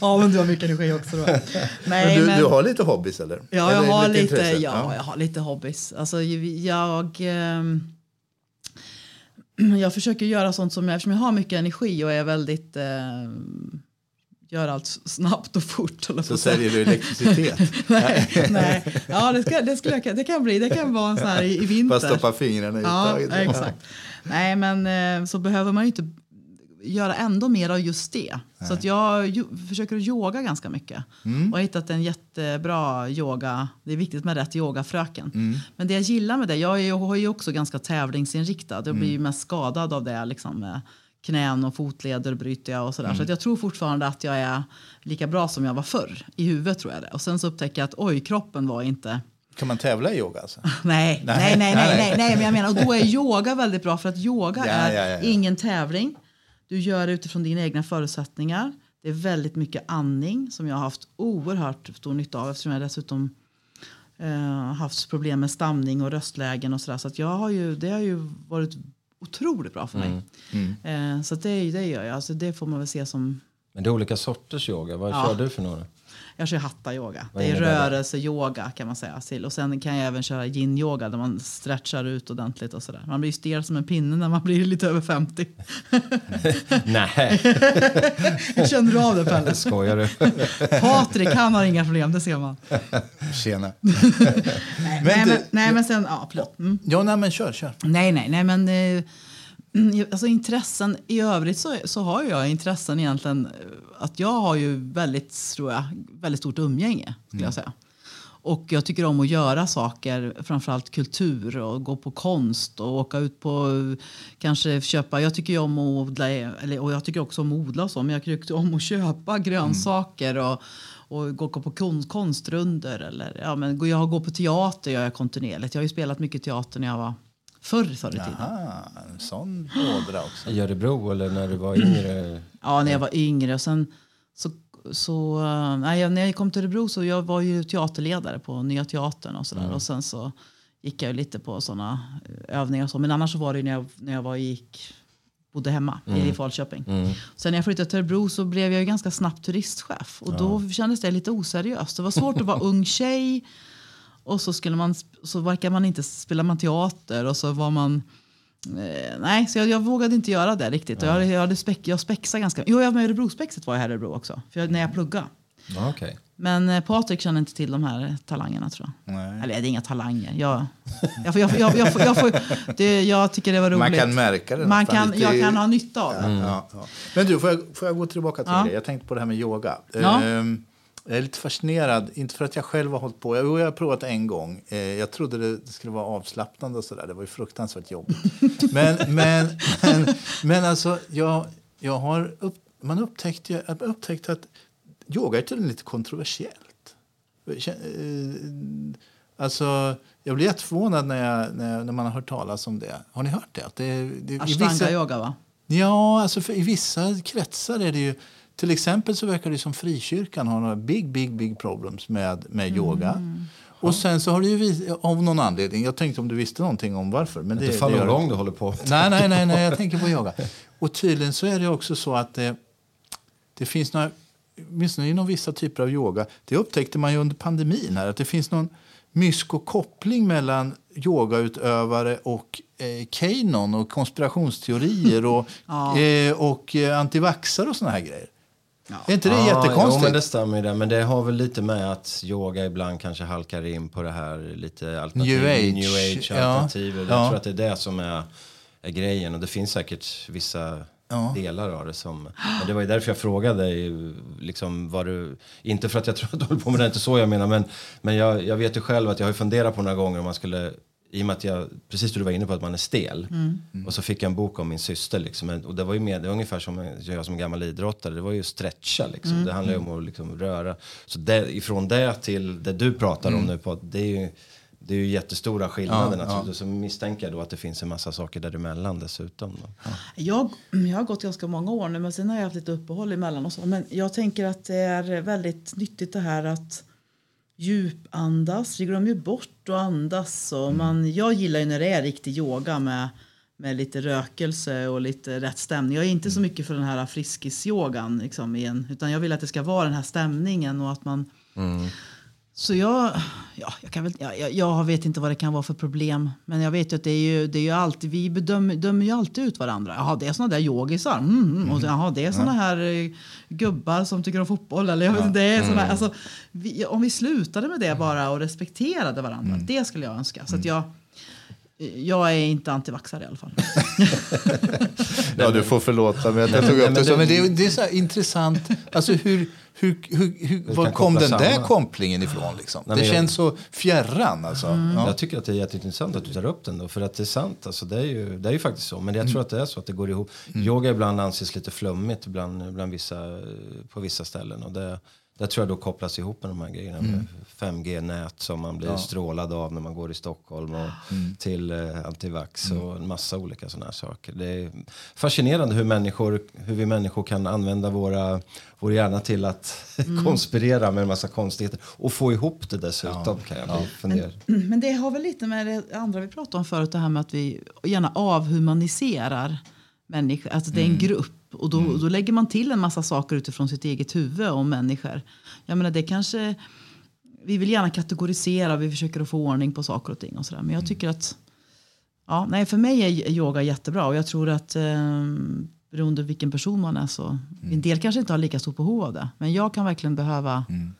Speaker 3: Ja, men du har mycket energi också då. Nej,
Speaker 1: Men du,
Speaker 3: men-
Speaker 1: du har lite hobbies eller?
Speaker 3: Ja, jag
Speaker 1: eller
Speaker 3: har lite,
Speaker 1: intresse?
Speaker 3: ja, jag har lite hobbies. Alltså, jag, ehm, *clears throat* jag försöker göra sånt som jag, eftersom jag har mycket energi och är väldigt ehm, gör allt snabbt och fort.
Speaker 1: Så säljer du elektricitet. *laughs*
Speaker 3: nej, nej. Ja, det, ska, det, skulle jag, det kan bli. Det kan vara en sån här i, i vinter.
Speaker 1: Bara stoppa fingrarna i
Speaker 3: Ja,
Speaker 1: taget.
Speaker 3: exakt. Nej, men eh, så behöver man ju inte göra ändå mer av just det. Så att jag försöker att yoga ganska mycket.
Speaker 1: Mm.
Speaker 3: Och har hittat en jättebra yoga. Det är viktigt med rätt yogafröken.
Speaker 1: Mm.
Speaker 3: Men det jag gillar med det, jag är, jag är ju också ganska tävlingsinriktad. Jag blir
Speaker 1: Mm.
Speaker 3: mest skadad av det. Liksom, med knän och fotleder bryter jag och sådär.
Speaker 1: Mm.
Speaker 3: Så att jag tror fortfarande att jag är lika bra som jag var förr. I huvudet tror jag det. Och sen så upptäcker jag att oj, kroppen var inte
Speaker 1: Kan man tävla i yoga alltså? *laughs*
Speaker 3: Nej,
Speaker 1: Nej,
Speaker 3: nej, nej, nej,
Speaker 1: nej.
Speaker 3: nej, nej, men jag menar, och då är yoga väldigt bra för att yoga
Speaker 1: Ja,
Speaker 3: är
Speaker 1: ja, ja.
Speaker 3: ingen tävling. Du gör det utifrån dina egna förutsättningar. Det är väldigt mycket andning som jag har haft oerhört stor nytta av eftersom jag dessutom eh, haft problem med stamning och röstlägen och sådär. Så att jag har ju, det har ju varit otroligt bra för mig.
Speaker 1: Mm.
Speaker 3: Eh, så det, det gör jag. Alltså det får man väl se som
Speaker 2: Men det är olika sorters yoga. Vad
Speaker 3: Ja.
Speaker 2: kör du för några?
Speaker 3: Jag kör hatta-yoga. Det är rörelse-yoga kan man säga. Och sen kan jag även köra yin-yoga där man stretchar ut ordentligt och sådär. Man blir stel som en pinne när man blir lite över 50. *laughs*
Speaker 2: Nej, *laughs*
Speaker 3: Känner du av det Pelle? *laughs*
Speaker 2: skojar du?
Speaker 3: Patrik han har inga problem, det ser man.
Speaker 1: Tjena.
Speaker 3: Nej, nej,
Speaker 1: du-
Speaker 3: men, nej men sen, ja förlåt. Mm.
Speaker 1: Ja, nej, men kör, kör.
Speaker 3: Nej, nej, nej men eh, mm, alltså intressen i övrigt så, så har jag intressen egentligen eh, att jag har ju väldigt, tror jag, väldigt stort umgänge skulle jag säga. Och jag tycker om att göra saker, framförallt kultur och gå på konst och åka ut på kanske köpa. Jag tycker om att odla eller, och jag tycker också om att odla och så, men jag tycker om att köpa grönsaker och, och gå på kon, konstrunder eller ja, men jag går på teater gör jag kontinuerligt. Jag har ju spelat mycket teater när jag var förr, förr i tiden.
Speaker 1: Aha, en sån ådra också.
Speaker 2: I Örebro eller när du var yngre?
Speaker 3: Ja, när jag var yngre. Och sen så, så, eh, nej, när jag kom till Örebro så jag var ju teaterledare på Nya Teatern och sådär. Och sen så gick jag lite på sådana övningar och så. Men annars så var det när jag, när jag var, gick, bodde hemma i Falköping. Sen när jag flyttade till Örebro så blev jag ju ganska snabbt turistchef. Och då kändes det lite oseriöst. Det var svårt att vara ung tjej. Och så, skulle man, så verkar man inte spela man teater och så var man... Eh, nej, så jag, jag vågade inte göra det riktigt. Jag, jag, hade spex, jag spexade ganska Jo, jag med Örebrospexet var jag här i Örebro också. För jag, när jag pluggade.
Speaker 2: Okej.
Speaker 3: Men eh, Patrik känner inte till de här talangerna tror jag.
Speaker 1: Nej.
Speaker 3: Eller det är inga talanger. Jag, jag, får- jag, får- jag, jag, får- jag, får- det, jag tycker det var roligt.
Speaker 1: Man kan märka det
Speaker 3: Man kan,
Speaker 1: lite
Speaker 3: jag kan ha nytta av det.
Speaker 1: Ja, ja. Men du, får jag, får jag gå tillbaka till
Speaker 3: Ja.
Speaker 1: det? Jag tänkte på det här med yoga.
Speaker 3: Ja.
Speaker 1: Ehm, Jag är lite fascinerad, inte för att jag själv har hållit på. Jo, jag har provat en gång. Eh, jag trodde det skulle vara avslappnande och sådär. Det var ju fruktansvärt jobbigt. *laughs* men, men, men, men alltså, jag, jag har upp, man upptäckte, jag upptäckte att yoga är tydligen lite kontroversiellt. Eh, alltså, jag blir jätteförvånad när, jag, när, när man har hört talas om det. Har ni hört det? Det, det
Speaker 3: Ashtanga-yoga, va?
Speaker 1: Ja, alltså i vissa kretsar är det ju... Till exempel så verkar det som frikyrkan har några big, big, big problems med, med mm. yoga. Och sen så har det ju av någon anledning, jag tänkte om du visste någonting om varför. Men det,
Speaker 2: det falungong du håller på
Speaker 1: Nej, nej, nej, nej, jag *laughs* tänker på yoga. Och tydligen så är det också så att det, det finns några, åtminstone inom vissa typer av yoga, det upptäckte man ju under pandemin här, att det finns någon mysko-koppling mellan yogautövare och eh, Kanon och konspirationsteorier och, *laughs* ja. eh, och eh, antivaxare och såna här grejer. Ja. Är inte det ja, jättekonstigt?
Speaker 2: Jo, men det stämmer det. Men det har väl lite med att yoga ibland kanske halkar in på det här lite alternativ,
Speaker 1: new age,
Speaker 2: new age alternativ. Ja. Jag tror att det är det som är, är grejen. Och det finns säkert vissa ja. delar av det. Som, men det var ju därför jag frågade dig. Liksom, var du, inte för att jag tror att du håller på med det, inte så jag menar. Men, men jag, jag vet ju själv att jag har funderat på några gånger om man skulle i och med att jag, precis du var inne på att man är stel. Mm. Mm. Och så fick jag en bok om min syster. Liksom, och det var ju med, det var ungefär som jag som gammal idrottare. Det var ju stretcha liksom. Mm. Det handlar ju om att liksom, röra. Så det, ifrån det till det du pratar om mm. nu på, det är ju det är ju jättestora skillnader ja. Ja. Så misstänker jag då att det finns en massa saker däremellan dessutom. Ja.
Speaker 3: Jag, jag har gått ganska många år nu men sen har jag haft lite uppehåll emellan och så. Men jag tänker att det är väldigt nyttigt det här att djupandas. Vi glömmer ju bort att andas. Och mm. man, jag gillar ju när det är riktig yoga med, med lite rökelse och lite rätt stämning. Jag är inte så mm. mycket för den här friskisyogan liksom, igen, utan jag vill att det ska vara den här stämningen och att man mm så jag, ja, jag, kan väl, jag, jag vet inte vad det kan vara för problem. Men jag vet ju att det är ju, det är ju alltid, vi bedömer, dömer ju alltid ut varandra. Jaha, det är såna där yogisar. Mm, mm. Och jaha, det är såna här eh, gubbar som tycker om fotboll. Eller jag vet, det är såna, mm. alltså, vi, om vi slutade med det bara och respekterade varandra. Mm. Det skulle jag önska. Så att jag, jag är inte antivaxare i alla fall. *laughs*
Speaker 1: ja, du får förlåta mig att jag tog upp det. Men det, det är så intressant. Alltså hur, hur, hur, hur var kom den där samman. kopplingen ifrån? Liksom? Nej, det jag, känns så fjärran. Alltså. Mm.
Speaker 2: Ja. Jag tycker att det är jätteintressant att du tar upp den. Då, för att det är sant. Alltså, det, är ju, det är ju faktiskt så. Men jag mm. tror att det är så att det går ihop. Mm. Yoga ibland anses lite flummigt bland, bland vissa, på vissa ställen. Och det, det tror jag då kopplas ihop med de här grejerna. Mm. 5G-nät som man blir ja. strålad av när man går i Stockholm. Och mm. Till eh, antivax mm. och en massa olika sådana här saker. Det är fascinerande hur, människor, hur vi människor kan använda våra, vår hjärna till att *laughs* mm. konspirera med en massa konstigheter. Och få ihop det dessutom ja. kan jag ja.
Speaker 3: Men, *clears throat* men det har väl lite med det andra vi pratade om förut. Det här med att vi gärna avhumaniserar människor. Alltså det är en mm. Och då, mm. då lägger man till en massa saker utifrån sitt eget huvud om människor. Jag menar, det kanske, vi vill gärna kategorisera, vi försöker att få ordning på saker och ting. Och så där. Men jag mm. tycker att ja, nej, för mig är yoga jättebra. Och jag tror att eh, beroende på vilken person man är så... Mm. En del kanske inte har lika stort behov av det. Men jag kan verkligen behöva mm.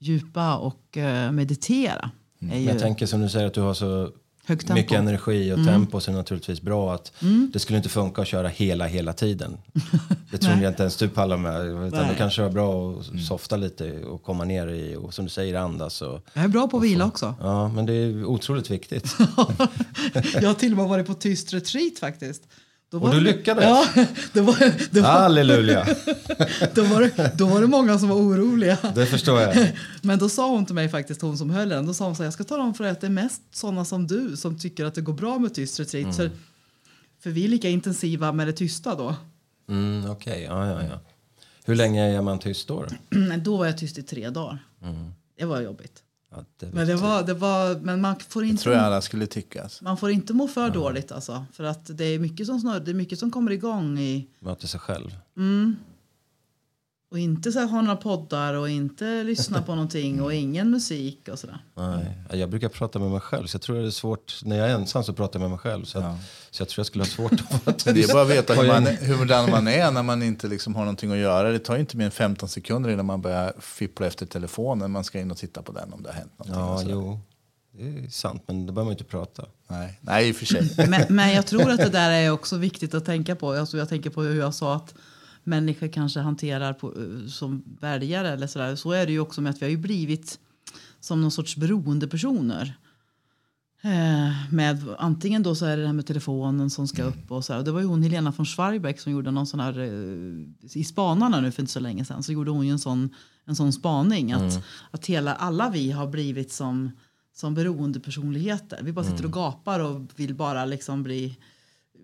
Speaker 3: djupa och eh, meditera.
Speaker 2: Mm. Jag tänker som du säger att du har så mycket energi och mm. tempo så är det naturligtvis bra att mm. det skulle inte funka att köra hela, hela tiden. *laughs* Det tror jag inte ens du pallar med. Utan det kanske är bra att mm. softa lite och komma ner i och som du säger andas. Och,
Speaker 3: jag är bra på att vila också.
Speaker 2: Ja, men det är otroligt viktigt. *laughs*
Speaker 3: jag har till och med varit på tyst retreat faktiskt.
Speaker 2: Och du lyckades?
Speaker 3: Ja, *laughs* det var, det var,
Speaker 2: Halleluja! *laughs*
Speaker 3: då, var det, då var det många som var oroliga.
Speaker 2: Det förstår jag. *laughs*
Speaker 3: Men då sa hon till mig, faktiskt, hon som höll den, då sa hon så här, jag ska tala om för dig att det är mest sådana som du som tycker att det går bra med tyst retreat. Mm. För, för vi är lika intensiva med det tysta då.
Speaker 2: Mm, Okej, okay. ja, ja, ja. Hur länge är man tyst då? *clears throat*
Speaker 3: då var jag tyst i tre dagar. Mm. Det var jobbigt. Det men, det var, det var, men man får inte...
Speaker 1: Det tror jag alla skulle tycka. Alltså.
Speaker 3: Man får inte må för dåligt alltså. För att det är mycket som, snör, det är mycket som kommer igång i...
Speaker 2: Möter sig själv.
Speaker 3: Mm. Och inte så här, ha några poddar och inte lyssna på någonting och ingen musik och sådär.
Speaker 2: Nej, jag brukar prata med mig själv så jag tror det är svårt. När jag är ensam så pratar jag med mig själv. Så, att, ja. så jag tror jag skulle ha svårt att
Speaker 1: Det är bara att veta hur man, hurdan man är när man inte liksom har någonting att göra. Det tar inte mer än 15 sekunder innan man börjar fippla efter telefonen. Man ska in och titta på den om det har hänt någonting.
Speaker 2: Ja, jo. Det är sant, men då behöver man inte prata.
Speaker 1: Nej, Nej i och för sig.
Speaker 3: men, men jag tror att det där är också viktigt att tänka på. Alltså jag tänker på hur jag sa att människor kanske hanterar på, eh, som väljare. Eller så, där. så är det ju också med att vi har ju blivit som någon sorts beroendepersoner. Eh, med, antingen då så är det det här med telefonen som ska upp. och så här. Och Det var ju hon Helena von Schwarbeck som gjorde någon sån här... Eh, I Spanarna nu för inte så länge sedan så gjorde hon ju en sån, en sån spaning. Att, att hela, alla vi har blivit som, som beroendepersonligheter. Vi bara sitter och gapar och vill bara liksom bli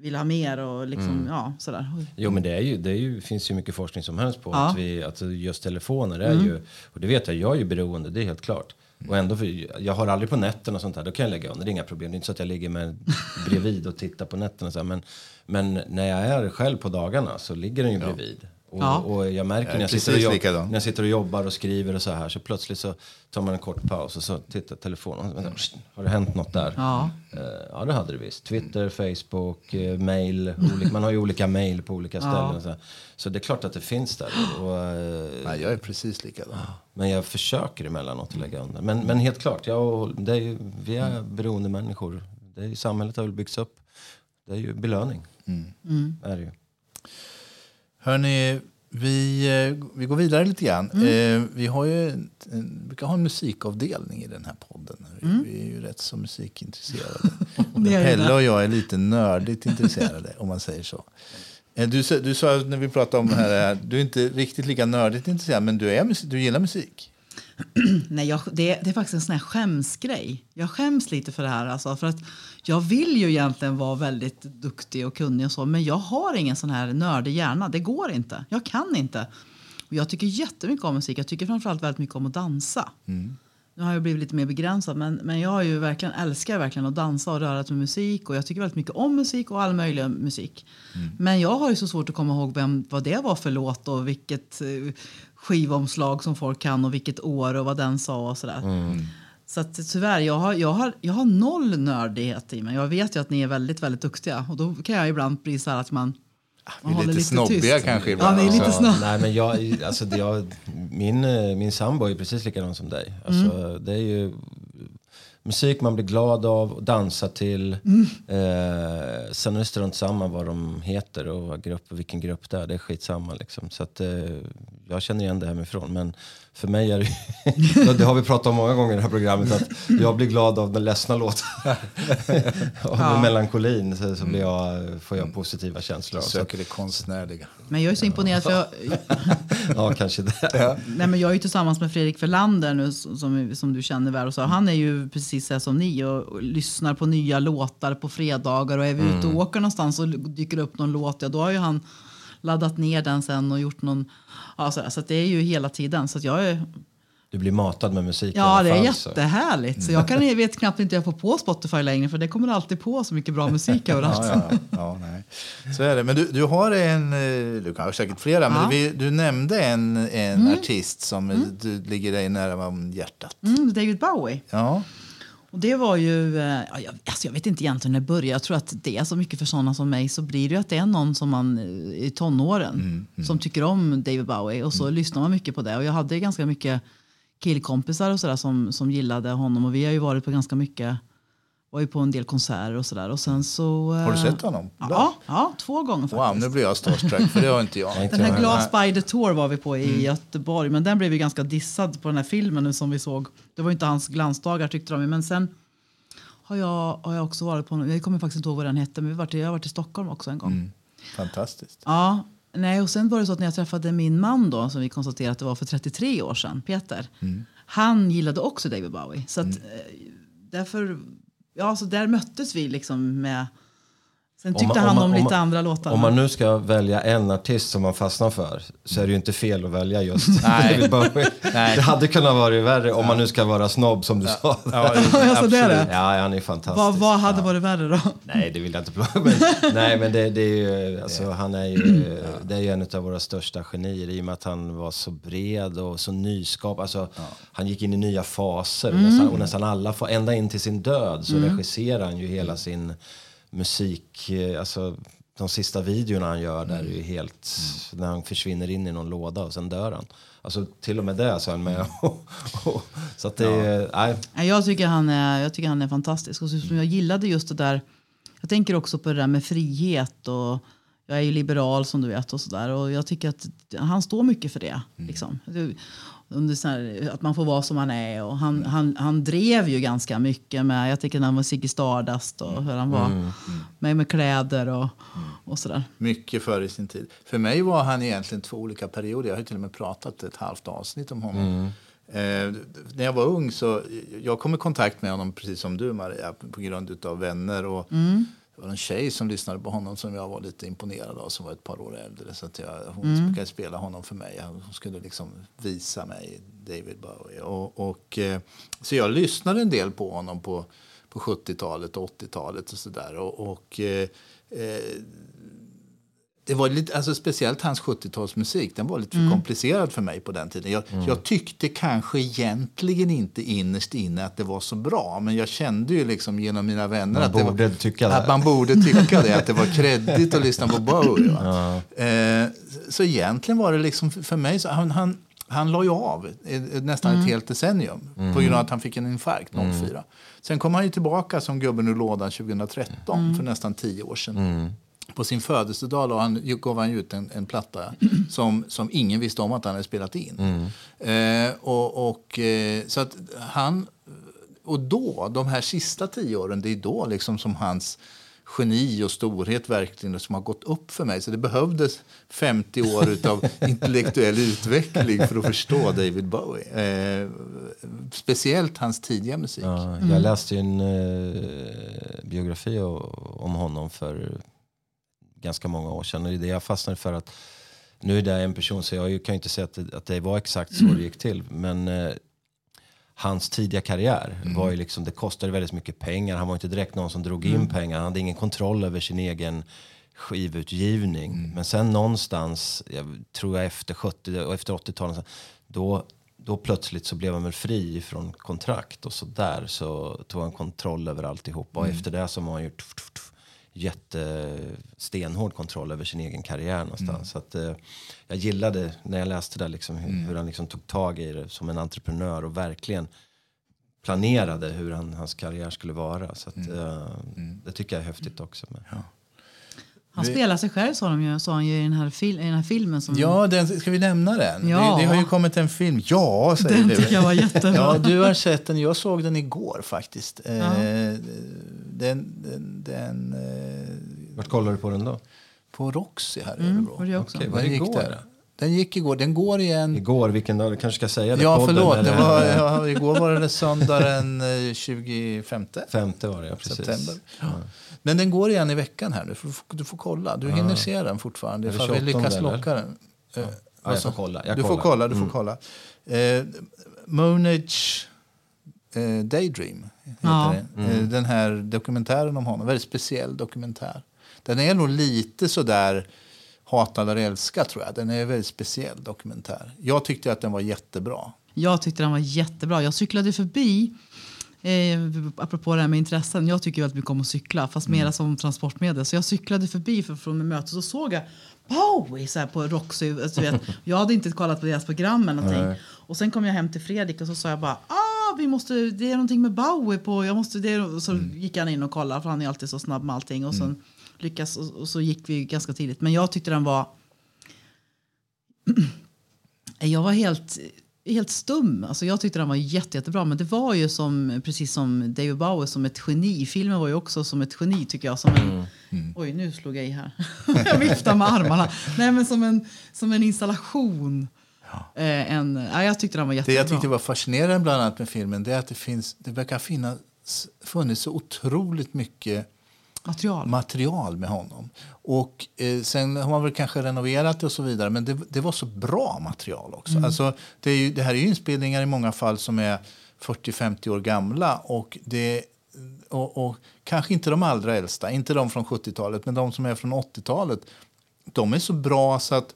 Speaker 3: vill ha mer och liksom, ja, sådär.
Speaker 2: Jo men det, är ju, det är ju, finns ju mycket forskning som helst på
Speaker 3: Ja.
Speaker 2: att, vi, att just telefoner är ju, och det vet jag, jag är ju beroende, det är helt klart. Och ändå, för, jag har aldrig på nätterna och sånt här, då kan jag lägga under, det är inga problem. Det är inte så att jag ligger med *laughs* bredvid och tittar på nätterna. Så här, men, men när jag är själv på dagarna så ligger den ju bredvid. Och,
Speaker 3: Ja.
Speaker 2: och jag märker när jag, sitter och jobb, när jag sitter och jobbar och skriver och så här så plötsligt så tar man en kort paus och så tittar telefonen. Har det hänt något där?
Speaker 3: Ja.
Speaker 2: Eh, Ja, det hade det visst. Twitter, Facebook, eh, mail. Olika, man har ju olika mail på olika ställen. och Så, det är klart att det finns där. Och, eh,
Speaker 1: Nej, jag är precis likadan.
Speaker 2: men jag försöker emellanåt att lägga undan. Men, men helt klart, jag, det är ju, vi är beroende människor. Det är ju, samhället har väl byggts upp. Det är ju belöning. Är det ju.
Speaker 1: Hörni, vi, eh, vi går vidare lite grann. Eh, vi har ju en, brukar ha en musikavdelning i den här podden. Vi är ju rätt så musikintresserade. *laughs* Pelle och jag är lite nördigt intresserade, om man säger så. Eh, Du, du sa när vi pratade om det här, du är inte riktigt lika nördigt intresserad, men du, är, du gillar musik. *clears throat*
Speaker 3: Nej, jag, det, det är faktiskt en sån här skämsgrej. Jag skäms lite för det här. Alltså, för att jag vill ju egentligen vara väldigt duktig och kunnig och så, men jag har ingen sån här nördig hjärna. Det går inte. Jag kan inte. Och jag tycker jättemycket om musik. Jag tycker framförallt väldigt mycket om att dansa. Nu har jag blivit lite mer begränsad, men, men jag har ju verkligen, älskar verkligen att dansa och röra till musik. Och jag tycker väldigt mycket om musik och all möjlig musik. Men jag har ju så svårt att komma ihåg vem, vad det var för låt och vilket eh, skivomslag som folk kan och vilket år och vad den sa och sådär. Så att, tyvärr, jag har, jag, har, jag har noll nördighet i mig. Jag vet ju att ni är väldigt, väldigt duktiga. Och då kan jag ibland bli så här att man, man
Speaker 1: Vi är
Speaker 3: håller
Speaker 1: lite snobbiga
Speaker 3: tyst.
Speaker 1: kanske
Speaker 3: Ja,
Speaker 1: ibland.
Speaker 3: ni är lite
Speaker 1: också.
Speaker 3: snobb.
Speaker 2: Nej, men jag, *laughs* alltså, jag, min, eh, min sambo är precis likadan som dig. Alltså, Det är ju musik man blir glad av och dansar till. Eh, sen är det strunt samma vad de heter och vad grupp, vilken grupp det är. Det är skitsamma. Liksom. Så att, eh, jag känner igen det hemifrån. Men för mig är det *laughs* Det har vi pratat om många gånger i det här programmet. Att jag blir glad av den ledsna låtar. och med melankolin så, så blir jag, får jag positiva känslor. av. Så att,
Speaker 1: Söker det konstnärliga.
Speaker 3: Men jag är så imponerad för jag, *laughs*
Speaker 2: ja, kanske det.
Speaker 3: nej, men jag är ju tillsammans med Fredrik Verlander nu som, som du känner väl. Och så. Han är ju precis så här som ni och, och lyssnar på nya låtar på fredagar. Och är vi ute och åker någonstans och dyker upp någon låt, ja då har ju han laddat ner den sen och gjort någon... Ja, så så det är ju hela tiden. Så jag är,
Speaker 2: Du blir matad med musik
Speaker 3: ja, det är
Speaker 2: fall, så.
Speaker 3: jättehärligt. Så jag kan, jag vet knappt inte jag får på Spotify längre för det kommer alltid på så mycket bra musik *laughs* överallt.
Speaker 1: Ja, ja, ja, nej. Så är det. Men du, du har en, eh, du har säkert flera,
Speaker 3: Ja.
Speaker 1: men vi, du nämnde en, en artist som eh, du, ligger dig nära om hjärtat.
Speaker 3: Mm, David Bowie.
Speaker 1: Ja.
Speaker 3: Och det var ju, eh, ja, jag, alltså jag vet inte egentligen när det började. Jag tror att det är så mycket för sådana som mig så blir det ju att det är någon som man eh, i tonåren som tycker om David Bowie och så lyssnar man mycket på det. Och jag hade ganska mycket killkompisar och sådär som, som gillade honom och vi har ju varit på ganska mycket, var ju på en del konserter och sådär. Och sen så...
Speaker 1: Har du
Speaker 3: eh,
Speaker 1: sett honom?
Speaker 3: Ja, ja, två gånger faktiskt.
Speaker 1: Wow, nu blir jag starstruck, för det har inte jag. *laughs*
Speaker 3: Den här Glass by the Tour var vi på i Göteborg, men den blev ju ganska dissad på den här filmen nu som vi såg. Det var ju inte hans glansdagar tyckte de, men sen har jag, har jag också varit på, jag kommer faktiskt inte ihåg vad den hette, men vi har varit, jag har varit i Stockholm också en gång.
Speaker 1: Fantastiskt.
Speaker 3: Ja, nej, och sen var det så att när jag träffade min man då, som vi konstaterade att det var för 33 år sedan, Peter, han gillade också David Bowie. Så att, eh, därför, ja, så där möttes vi liksom med, sen
Speaker 2: Om
Speaker 3: tyckte
Speaker 2: man-
Speaker 3: han
Speaker 2: om
Speaker 3: om,
Speaker 2: om
Speaker 3: lite
Speaker 2: man-
Speaker 3: andra låtar.
Speaker 2: Om man nu ska välja en artist som man fastnar för så är det ju inte fel att välja just *laughs*
Speaker 1: Nej.
Speaker 2: Det hade kunnat vara värre om man nu ska vara snobb som du sa.
Speaker 1: Ja,
Speaker 3: Alltså, *laughs* det är det.
Speaker 2: Ja, han är fantastisk.
Speaker 3: vad, vad hade varit värre då?
Speaker 2: Nej, det vill jag inte plåga. Men, *laughs* nej, men det, det är ju, alltså, han är ju, *clears throat* det är ju en av våra största genier i och med att han var så bred och så nyskap. Alltså, Han gick in i nya faser
Speaker 3: Mm.
Speaker 2: nästan, och nästan alla, ända in till sin död så regisserar han ju hela sin musik. eh, Alltså, de sista videorna han gör där är ju helt, när han försvinner in i någon låda och sen dör han. Alltså till och med det så är han med. *laughs* så att det är, nej,
Speaker 3: Jag tycker han är, jag tycker han är fantastisk. Och som jag gillade just det där. Jag tänker också på det där med frihet. Och jag är ju liberal som du vet och sådär. Och jag tycker att han står mycket för det.
Speaker 1: Mm.
Speaker 3: Liksom. Här, att man får vara som man är. Och han, han, han drev ju ganska mycket med, jag tycker när han var Ziggy Stardust och hur han var
Speaker 1: Mm.
Speaker 3: med, med kläder och, och sådär.
Speaker 1: Mycket före sin tid. För mig var han egentligen två olika perioder. Jag har till och med pratat ett halvt avsnitt om honom. Eh, när jag var ung så jag kom i kontakt med honom precis som du Maria på grund av vänner. Och Det var en tjej som lyssnade på honom som jag var lite imponerad av som var ett par år äldre. Så att jag, hon brukade spela honom för mig. Hon skulle liksom visa mig David Bowie. Och, och, eh, så jag lyssnade en del på honom på, på 70-talet och 80-talet och sådär. Och, och eh, eh, det var lite, alltså speciellt hans 70-talsmusik, den var lite för komplicerad för mig på den tiden. Jag, jag tyckte kanske egentligen inte innerst inne att det var så bra, men jag kände ju liksom genom mina vänner att, var, att man borde tycka det, att det var kreddigt att lyssna på Bowie. Va? Eh, så egentligen var det liksom för mig, så han, han, han la ju av nästan ett helt decennium på grund av att han fick en infarkt 04. Sen kom han ju tillbaka som gubben ur lådan 2013, för nästan tio år sedan. På sin födelsedag då han, gav han ut en, en platta *clears throat* som, som ingen visste om att han hade spelat in. Eh, och, och, eh, så att han, och då, de här sista tio åren, det är då liksom som hans geni och storhet verkligen som har gått upp för mig. Så det behövdes 50 år av *laughs* intellektuell utveckling för att förstå David Bowie. Eh, speciellt hans tidiga musik.
Speaker 2: Ja, jag läste ju en eh, biografi om honom för ganska många år sedan. Och det är det jag fastnade för att nu är det en person så jag kan ju inte säga att det, att det var exakt så det gick till. Men eh, hans tidiga karriär var ju liksom, det kostade väldigt mycket pengar. Han var inte direkt någon som drog in pengar. Han hade ingen kontroll över sin egen skivutgivning. Men sen någonstans, jag tror jag efter 70 och efter 80-talet, då, då plötsligt så blev han väl fri från kontrakt och så där så tog han kontroll över alltihopa. Och efter det så har han gjort jättestenhård kontroll över sin egen karriär någonstans. Så att, eh, jag gillade när jag läste det liksom, hur, hur han liksom tog tag i det som en entreprenör och verkligen planerade hur han, hans karriär skulle vara. Så att, eh, det tycker jag är häftigt också. Med.
Speaker 3: Han spelar sig själv sa, de ju, sa han ju i den här, fil, i den här filmen. Som,
Speaker 1: Ja, den, ska vi nämna den?
Speaker 3: Ja.
Speaker 1: Det, det har ju kommit en film. Ja, säger
Speaker 3: den
Speaker 1: du.
Speaker 3: tycker jag var jättebra.
Speaker 1: Ja, du har sett den. Jag såg den igår faktiskt. Eh, den, den, den, eh,
Speaker 2: Vart kollar du på den då?
Speaker 1: på Roxy här i
Speaker 3: Mm,
Speaker 1: Örebro.
Speaker 3: också.
Speaker 2: Okej, var det
Speaker 1: Den gick
Speaker 2: igår?
Speaker 1: där. Den gick igår. Den går igen.
Speaker 2: Igår, vilken dag? Du kanske ska säga det?
Speaker 1: Ja,
Speaker 2: Podden,
Speaker 1: förlåt. Det var, *laughs* ja, igår var det söndagen eh, 25
Speaker 2: Femte var det, ja, precis.
Speaker 1: september. Men den går igen i veckan här nu. Du får, du får kolla. Du hinner se den fortfarande ifall vi
Speaker 2: 28
Speaker 1: lyckas
Speaker 2: eller?
Speaker 1: locka den. Eh,
Speaker 2: Ja, jag får kolla. Jag
Speaker 1: du får
Speaker 2: kollar.
Speaker 1: kolla. Du får
Speaker 2: Mm.
Speaker 1: kolla. Eh, Moonage eh, Daydream heter
Speaker 3: Ja.
Speaker 1: det. Eh, Den här dokumentären om honom. Väldigt speciell dokumentär. Den är nog lite sådär hata eller älska tror jag. Den är en väldigt speciell dokumentär. Jag tyckte att den var jättebra.
Speaker 3: Jag tyckte den var jättebra. Jag cyklade förbi, eh, apropå det här med intressen. Jag tycker väldigt mycket om att cykla, fast mera som transportmedel. Så jag cyklade förbi för, från mötet och så såg jag Bowie så här på Roxy. Alltså, du vet, jag hade inte kollat på deras program eller någonting. Och sen kom jag hem till Fredrik och så sa jag bara ah, vi måste, det är någonting med Bowie på. Jag måste, det är, och så gick han in och kollade för han är alltid så snabb med allting. Och sen lyckas och, och så gick vi ganska tidigt. Men jag tyckte den var *clears throat* jag var helt, helt stum. Alltså jag tyckte den var jätte, jättebra. Men det var ju som, precis som David Bowie som ett geni. Filmen var ju också som ett geni tycker jag. Som en, Oj, nu slog jag i här. *laughs* jag viftar med armarna. Nej, men som en, som en installation. Eh, en, ja, jag tyckte den var
Speaker 1: Det
Speaker 3: jättebra.
Speaker 1: jag tyckte var fascinerande bland annat med filmen det är att det, finns, det verkar finnas funnits så otroligt mycket
Speaker 3: Material.
Speaker 1: material med honom. Och eh, Sen har man väl kanske renoverat det och så vidare men det, det var så bra material också. Alltså, det, ju, det här är ju inspelningar i många fall som är 40-50 år gamla och det och, och kanske inte de allra äldsta, inte de från 70-talet men de som är från 80-talet. De är så bra så att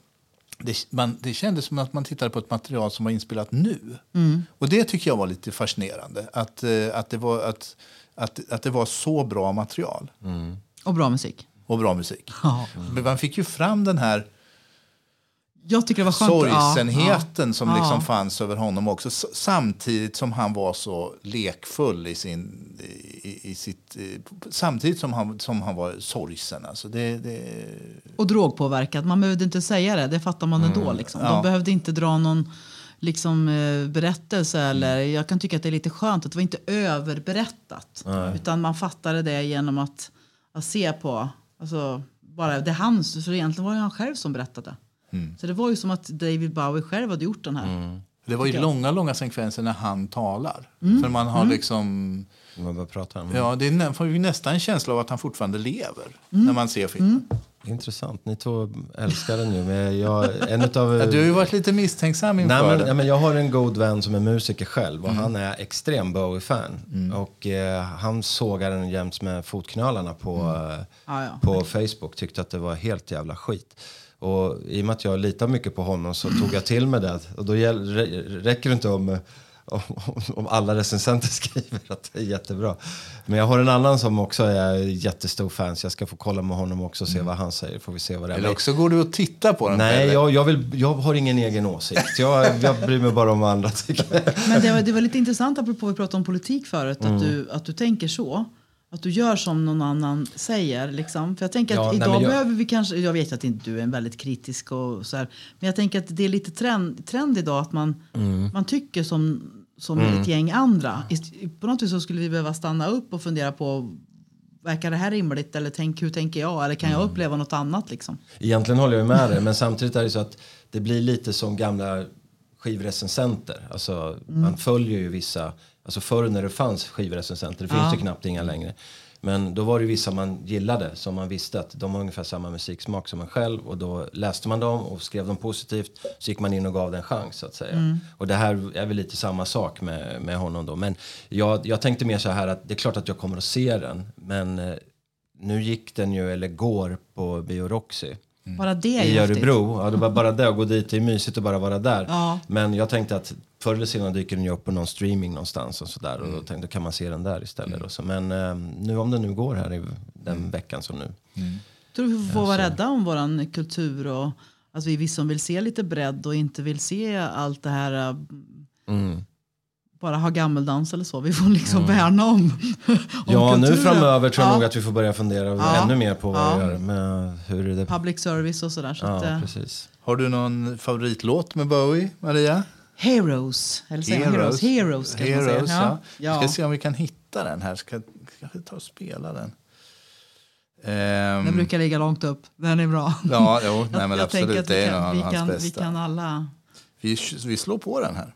Speaker 1: det, man, det kändes som att man tittade på ett material som var inspelat nu. Och det tycker jag var lite fascinerande. Att, eh, att, det, var, att, att, att det var så bra material
Speaker 3: Och bra musik.
Speaker 1: och bra musik.
Speaker 3: Ja.
Speaker 1: Men man fick ju fram den här
Speaker 3: Jag tycker det var skönt.
Speaker 1: sorgsenheten
Speaker 3: ja,
Speaker 1: som
Speaker 3: ja.
Speaker 1: liksom fanns över honom också. Samtidigt som han var så lekfull i sin... I, i sitt, eh, samtidigt som han, som han var sorgsen. Alltså det, det,
Speaker 3: Och drogpåverkad. Man behövde inte säga det, det fattar man ändå. Liksom.
Speaker 1: Mm. Ja.
Speaker 3: De behövde inte dra någon liksom, eh, berättelse.
Speaker 1: Mm.
Speaker 3: Eller, jag kan tycka att det är lite skönt att det var inte överberättat. Utan man fattade det genom att, att se på, alltså, bara det hans, för egentligen var det han själv som berättade.
Speaker 1: Mm.
Speaker 3: Så det var ju som att David Bowie själv hade gjort den här.
Speaker 1: det var ju långa, långa sekvenser när han talar.
Speaker 3: Mm.
Speaker 1: För man har liksom...
Speaker 2: Man pratar om.
Speaker 1: Ja, det är får ju nästan en känsla av att han fortfarande lever
Speaker 3: Mm.
Speaker 1: när man ser filmen.
Speaker 2: Intressant. Ni två älskar den ju. Men jag, en utav,
Speaker 1: Ja, du har ju varit lite misstänksam inför
Speaker 2: Nej, men, ja, men jag har en god vän som är musiker själv och han är extrem Bowie-fan. Och eh, han sågar den jämt med fotknölarna på, eh,
Speaker 3: Ja, ja.
Speaker 2: på Facebook. Tyckte att det var helt jävla skit. Och i och med att jag litar mycket på honom så tog jag till mig det. Och då räcker det inte om, om, om alla recensenter *laughs* skriver att det är jättebra. Men jag har en annan som också är jättestor fan så jag ska få kolla med honom också och se vad han säger. Får vi se vad det är.
Speaker 1: Eller också går du och tittar på den
Speaker 2: Nej, jag, jag, vill, jag har ingen egen åsikt. Jag, jag bryr mig bara om vad andra tycker.
Speaker 3: Men det var, det var lite intressant apropå vi pratade om politik förut.
Speaker 2: Mm.
Speaker 3: Att, du, att du tänker så. Att du gör som någon annan säger. Liksom. För jag tänker att
Speaker 2: Ja, nej,
Speaker 3: idag
Speaker 2: men jag-
Speaker 3: behöver vi kanske, jag vet att inte du är en väldigt kritisk och så här, men jag tänker att det är lite trend, trend idag att man,
Speaker 2: Mm.
Speaker 3: man tycker som, som ett gäng andra. På något vis så skulle vi behöva stanna upp och fundera på Verkar det här rimligt eller tänk, hur tänker jag? Eller kan
Speaker 2: Mm.
Speaker 3: jag uppleva något annat? Liksom?
Speaker 2: Egentligen håller jag med dig, men *laughs* samtidigt är det så att det blir lite som gamla skivrecensenter. Alltså, Man följer ju vissa, alltså förr när det fanns skivrecensenter, det finns
Speaker 3: Ja.
Speaker 2: ju knappt inga längre. Men då var det vissa man gillade som man visste att de har ungefär samma musiksmak som man själv och då läste man dem och skrev dem positivt så gick man in och gav den en chans så att säga. Och det här är väl lite samma sak med, med honom då. Men jag, jag tänkte mer så här att det är klart att jag kommer att se den men eh, nu gick den ju, eller går, på Bio Roxy
Speaker 3: Bara det är
Speaker 2: i. Örebro. Ja, det var bara det att gå dit, det är mysigt att bara vara där.
Speaker 3: Ja.
Speaker 2: Men jag tänkte att förr eller senare dyker den ju upp på någon streaming någonstans och sådär. Och då
Speaker 3: Mm.
Speaker 2: tänkte då kan man se den där istället. Och så. Men eh, nu om den nu går här i den
Speaker 3: Mm.
Speaker 2: veckan som nu.
Speaker 3: tror vi får vara rädda om vår kultur och att vi som vill se lite bredd och inte vill se allt det här äh,
Speaker 2: Mm.
Speaker 3: Bara ha gammeldans eller så. Vi får liksom värna om, om
Speaker 2: Ja, nu
Speaker 3: kulturen.
Speaker 2: framöver tror jag
Speaker 3: ja,
Speaker 2: nog att vi får börja fundera
Speaker 3: Ja.
Speaker 2: ännu mer på vad
Speaker 3: Ja.
Speaker 2: vi gör. Med hur är det...
Speaker 3: Public service och sådär. Så
Speaker 2: Ja,
Speaker 3: äh,
Speaker 2: precis.
Speaker 1: Har du någon favoritlåt med Bowie, Maria?
Speaker 3: heroes. Eller säger heroes. Heroes kanske man
Speaker 1: Heroes,
Speaker 3: säger.
Speaker 1: ja.
Speaker 3: Ja.
Speaker 1: Ska se om vi kan hitta den här. Ska, vi ta och spela den? Ehm,
Speaker 3: Den brukar ligga långt upp. Den är bra.
Speaker 1: Ja, jo, nej, men
Speaker 3: jag tänker
Speaker 1: absolut.
Speaker 3: att vi
Speaker 1: Det är
Speaker 3: kan,
Speaker 1: nog
Speaker 3: vi
Speaker 1: hans
Speaker 3: kan, vi
Speaker 1: bästa.
Speaker 3: kan alla...
Speaker 1: Vi, vi slår på den här.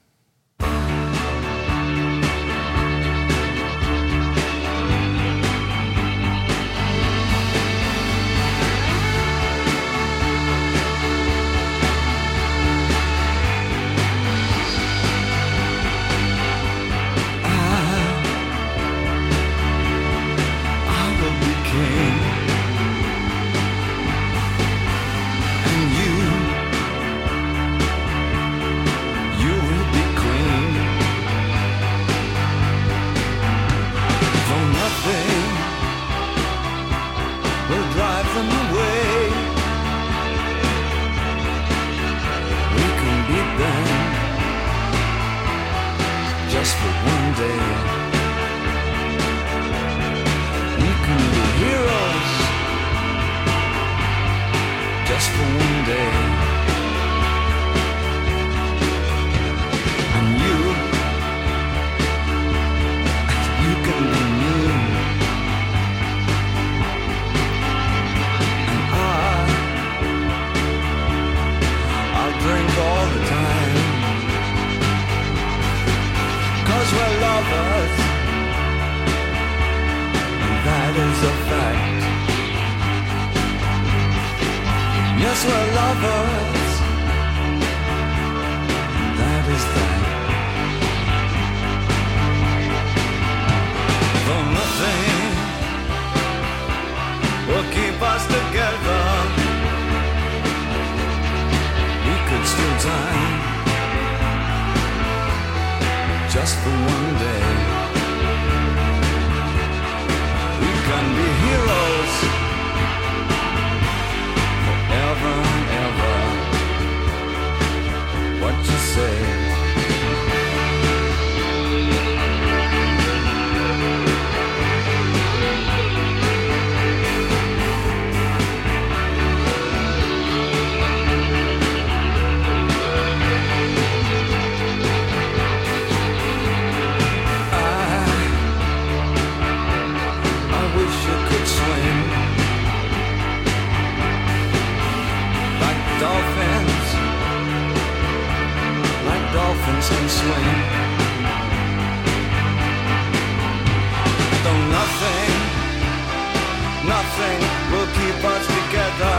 Speaker 4: Nothing will keep us together.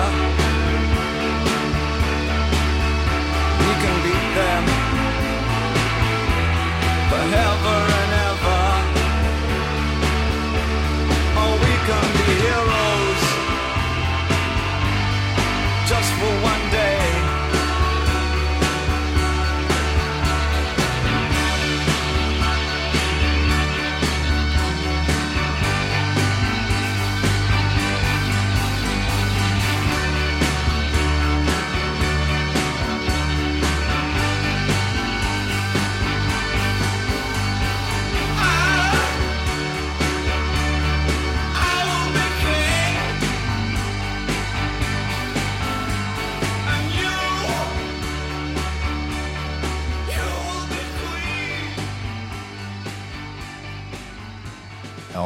Speaker 4: We can beat them forever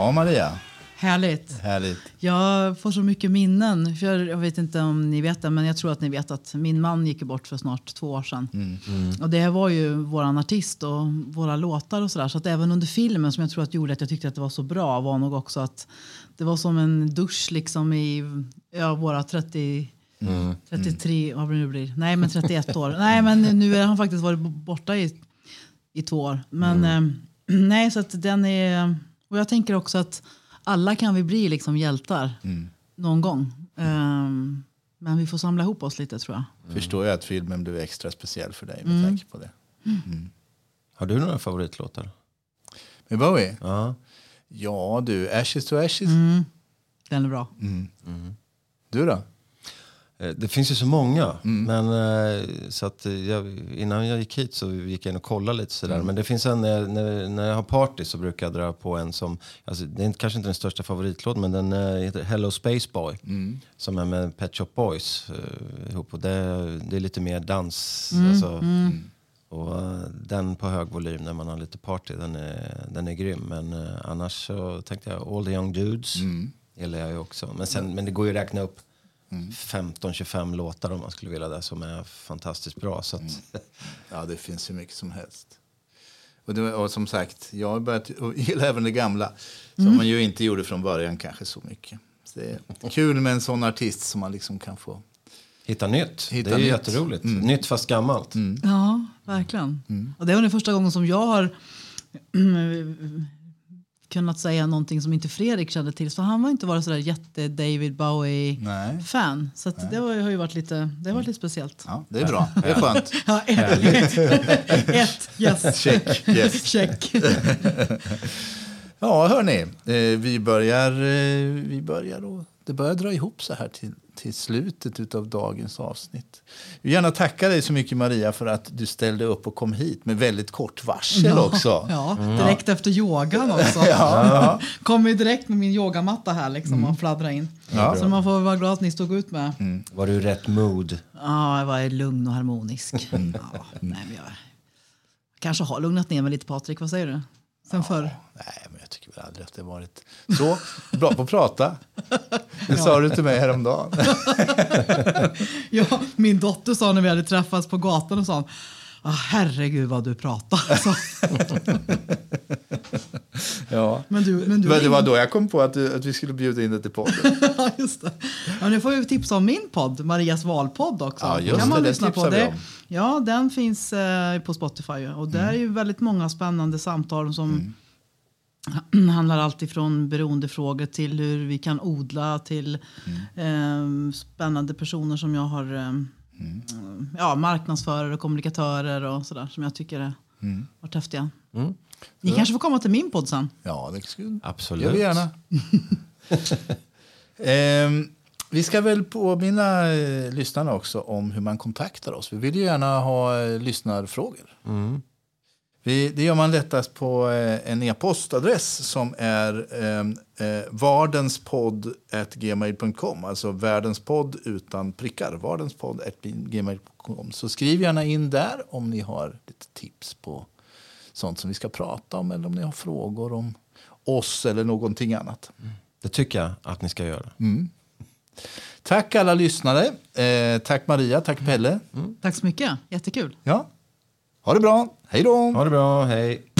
Speaker 1: Ja, Maria.
Speaker 3: Härligt.
Speaker 1: Härligt.
Speaker 3: Jag får så mycket minnen. För jag vet inte om ni vet det, men jag tror att ni vet att min man gick bort för snart två år sedan. Och det var ju våran artist och våra låtar och sådär. Så att även under filmen som jag tror att gjorde att jag tyckte att det var så bra var nog också att det var som en dusch liksom i ja, våra 30 33, vad det nu blir. Nej, men 31 år. Nej, men nu har han faktiskt varit borta i, i två år. Men eh, *clears throat* nej, så att den är... Och jag tänker också att alla kan vi bli liksom hjältar någon gång. Ehm, men vi får samla ihop oss lite tror jag.
Speaker 1: Förstår jag att filmen blev extra speciell för dig med tanke på det.
Speaker 2: Har du några favoritlåtar?
Speaker 1: Med Bowie?
Speaker 2: Ja.
Speaker 1: Ja du, Ashes to Ashes.
Speaker 3: Den är bra.
Speaker 1: Du då?
Speaker 2: Eh, Det finns ju så många. Men, eh, så att eh, jag, innan jag gick hit så gick jag in och kollade lite sådär. Men det finns en, när, jag- när, jag har party så brukar jag dra på en som, alltså, det är inte- kanske inte den största favoritlåten men den heter Hello Space Boy. Som är med Pet Shop Boys ihop. Och det, det är lite mer dans. Alltså, Och eh, den på hög volym när man har lite party, den är, den är grym. Men annars så tänkte jag All the young dudes gillar jag ju också. Men, sen, men det går ju att räkna upp 15-25 låtar om man skulle vilja det som är fantastiskt bra. Så att,
Speaker 1: Ja, det finns hur mycket som helst. Och, det, och som sagt, jag har börjat gilla även det gamla. Som man ju inte gjorde från början kanske så mycket. Så det är kul med en sån artist som man liksom kan få.
Speaker 2: hitta nytt,
Speaker 1: Hitta
Speaker 2: det är ju
Speaker 1: nytt.
Speaker 2: jätteroligt. Nytt fast gammalt.
Speaker 3: Ja, verkligen. Och det var den första gången som jag har *clears throat* kunnat säga någonting som inte Fredrik kände till. Så han var inte varit sådär jätte David Bowie-fan. Så det var, har ju varit lite, det har varit lite speciellt.
Speaker 1: Ja, det är bra. Det är skönt. *laughs*
Speaker 3: Ja, ett, ett, yes. *laughs*
Speaker 1: Check. Yes. *laughs*
Speaker 3: Check.
Speaker 1: Ja, hörni. Eh, vi börjar, eh, vi börjar och det börjar dra ihop så här till, till slutet av dagens avsnitt. Jag vill gärna tacka dig så mycket Maria för att du ställde upp och kom hit med väldigt kort varsel också.
Speaker 3: Ja, direkt efter yogan också.
Speaker 1: ja.
Speaker 3: Kom ju direkt med min yogamatta här liksom och fladdra in.
Speaker 1: Ja.
Speaker 3: Så man får vara glad att ni stod ut med.
Speaker 2: Var du i rätt mood?
Speaker 3: Ja, jag var lugn och harmonisk. Ja, nej, men jag kanske har lugnat ner mig lite Patrik, vad säger du? Sen förr.
Speaker 1: Nej, men jag tycker väl aldrig att det varit så bra på att prata. Det sa du till mig häromdagen. *laughs*
Speaker 3: Ja, min dotter sa när vi hade träffats på gatan och sa ah, herregud vad du pratar. *laughs*
Speaker 1: Ja.
Speaker 3: men du, men du
Speaker 1: Men det var då jag kom på att, du, att vi skulle bjuda in dig till podden. *laughs*
Speaker 3: ja, just det. Ja, nu får vi tipsa om min podd, Marias valpodd också.
Speaker 1: Ja, just
Speaker 3: kan man
Speaker 1: det, det
Speaker 3: lyssna på.
Speaker 1: tipsar vi
Speaker 3: Det, ja, den finns eh, på Spotify. Och där är ju väldigt många spännande samtal som handlar allt ifrån beroendefrågor till hur vi kan odla till eh, spännande personer som jag har eh, ja, marknadsförare och kommunikatörer och sådär som jag tycker är varit häftiga. Ni kanske får komma till min podd sen.
Speaker 1: Ja, det skulle
Speaker 2: Absolut.
Speaker 1: gör vi gärna. *laughs* Ehm, vi ska väl påminna eh, lyssnarna också om hur man kontaktar oss. Vi vill ju gärna ha eh, lyssnarfrågor. Vi, det gör man lättast på eh, en e-postadress som är eh, eh, vardenspodd.gmail.com. Alltså världenspodd utan prickar. Vardenspodd.gmail.com. Så skriv gärna in där om ni har lite tips på sånt som vi ska prata om eller om ni har frågor om oss eller någonting annat.
Speaker 2: Det tycker jag att ni ska göra.
Speaker 1: Tack alla lyssnare. Eh, tack Maria, tack Pelle.
Speaker 3: Tack så mycket, jättekul.
Speaker 1: Ja. Ha det bra. Hej då!
Speaker 2: Ha det bra, hej!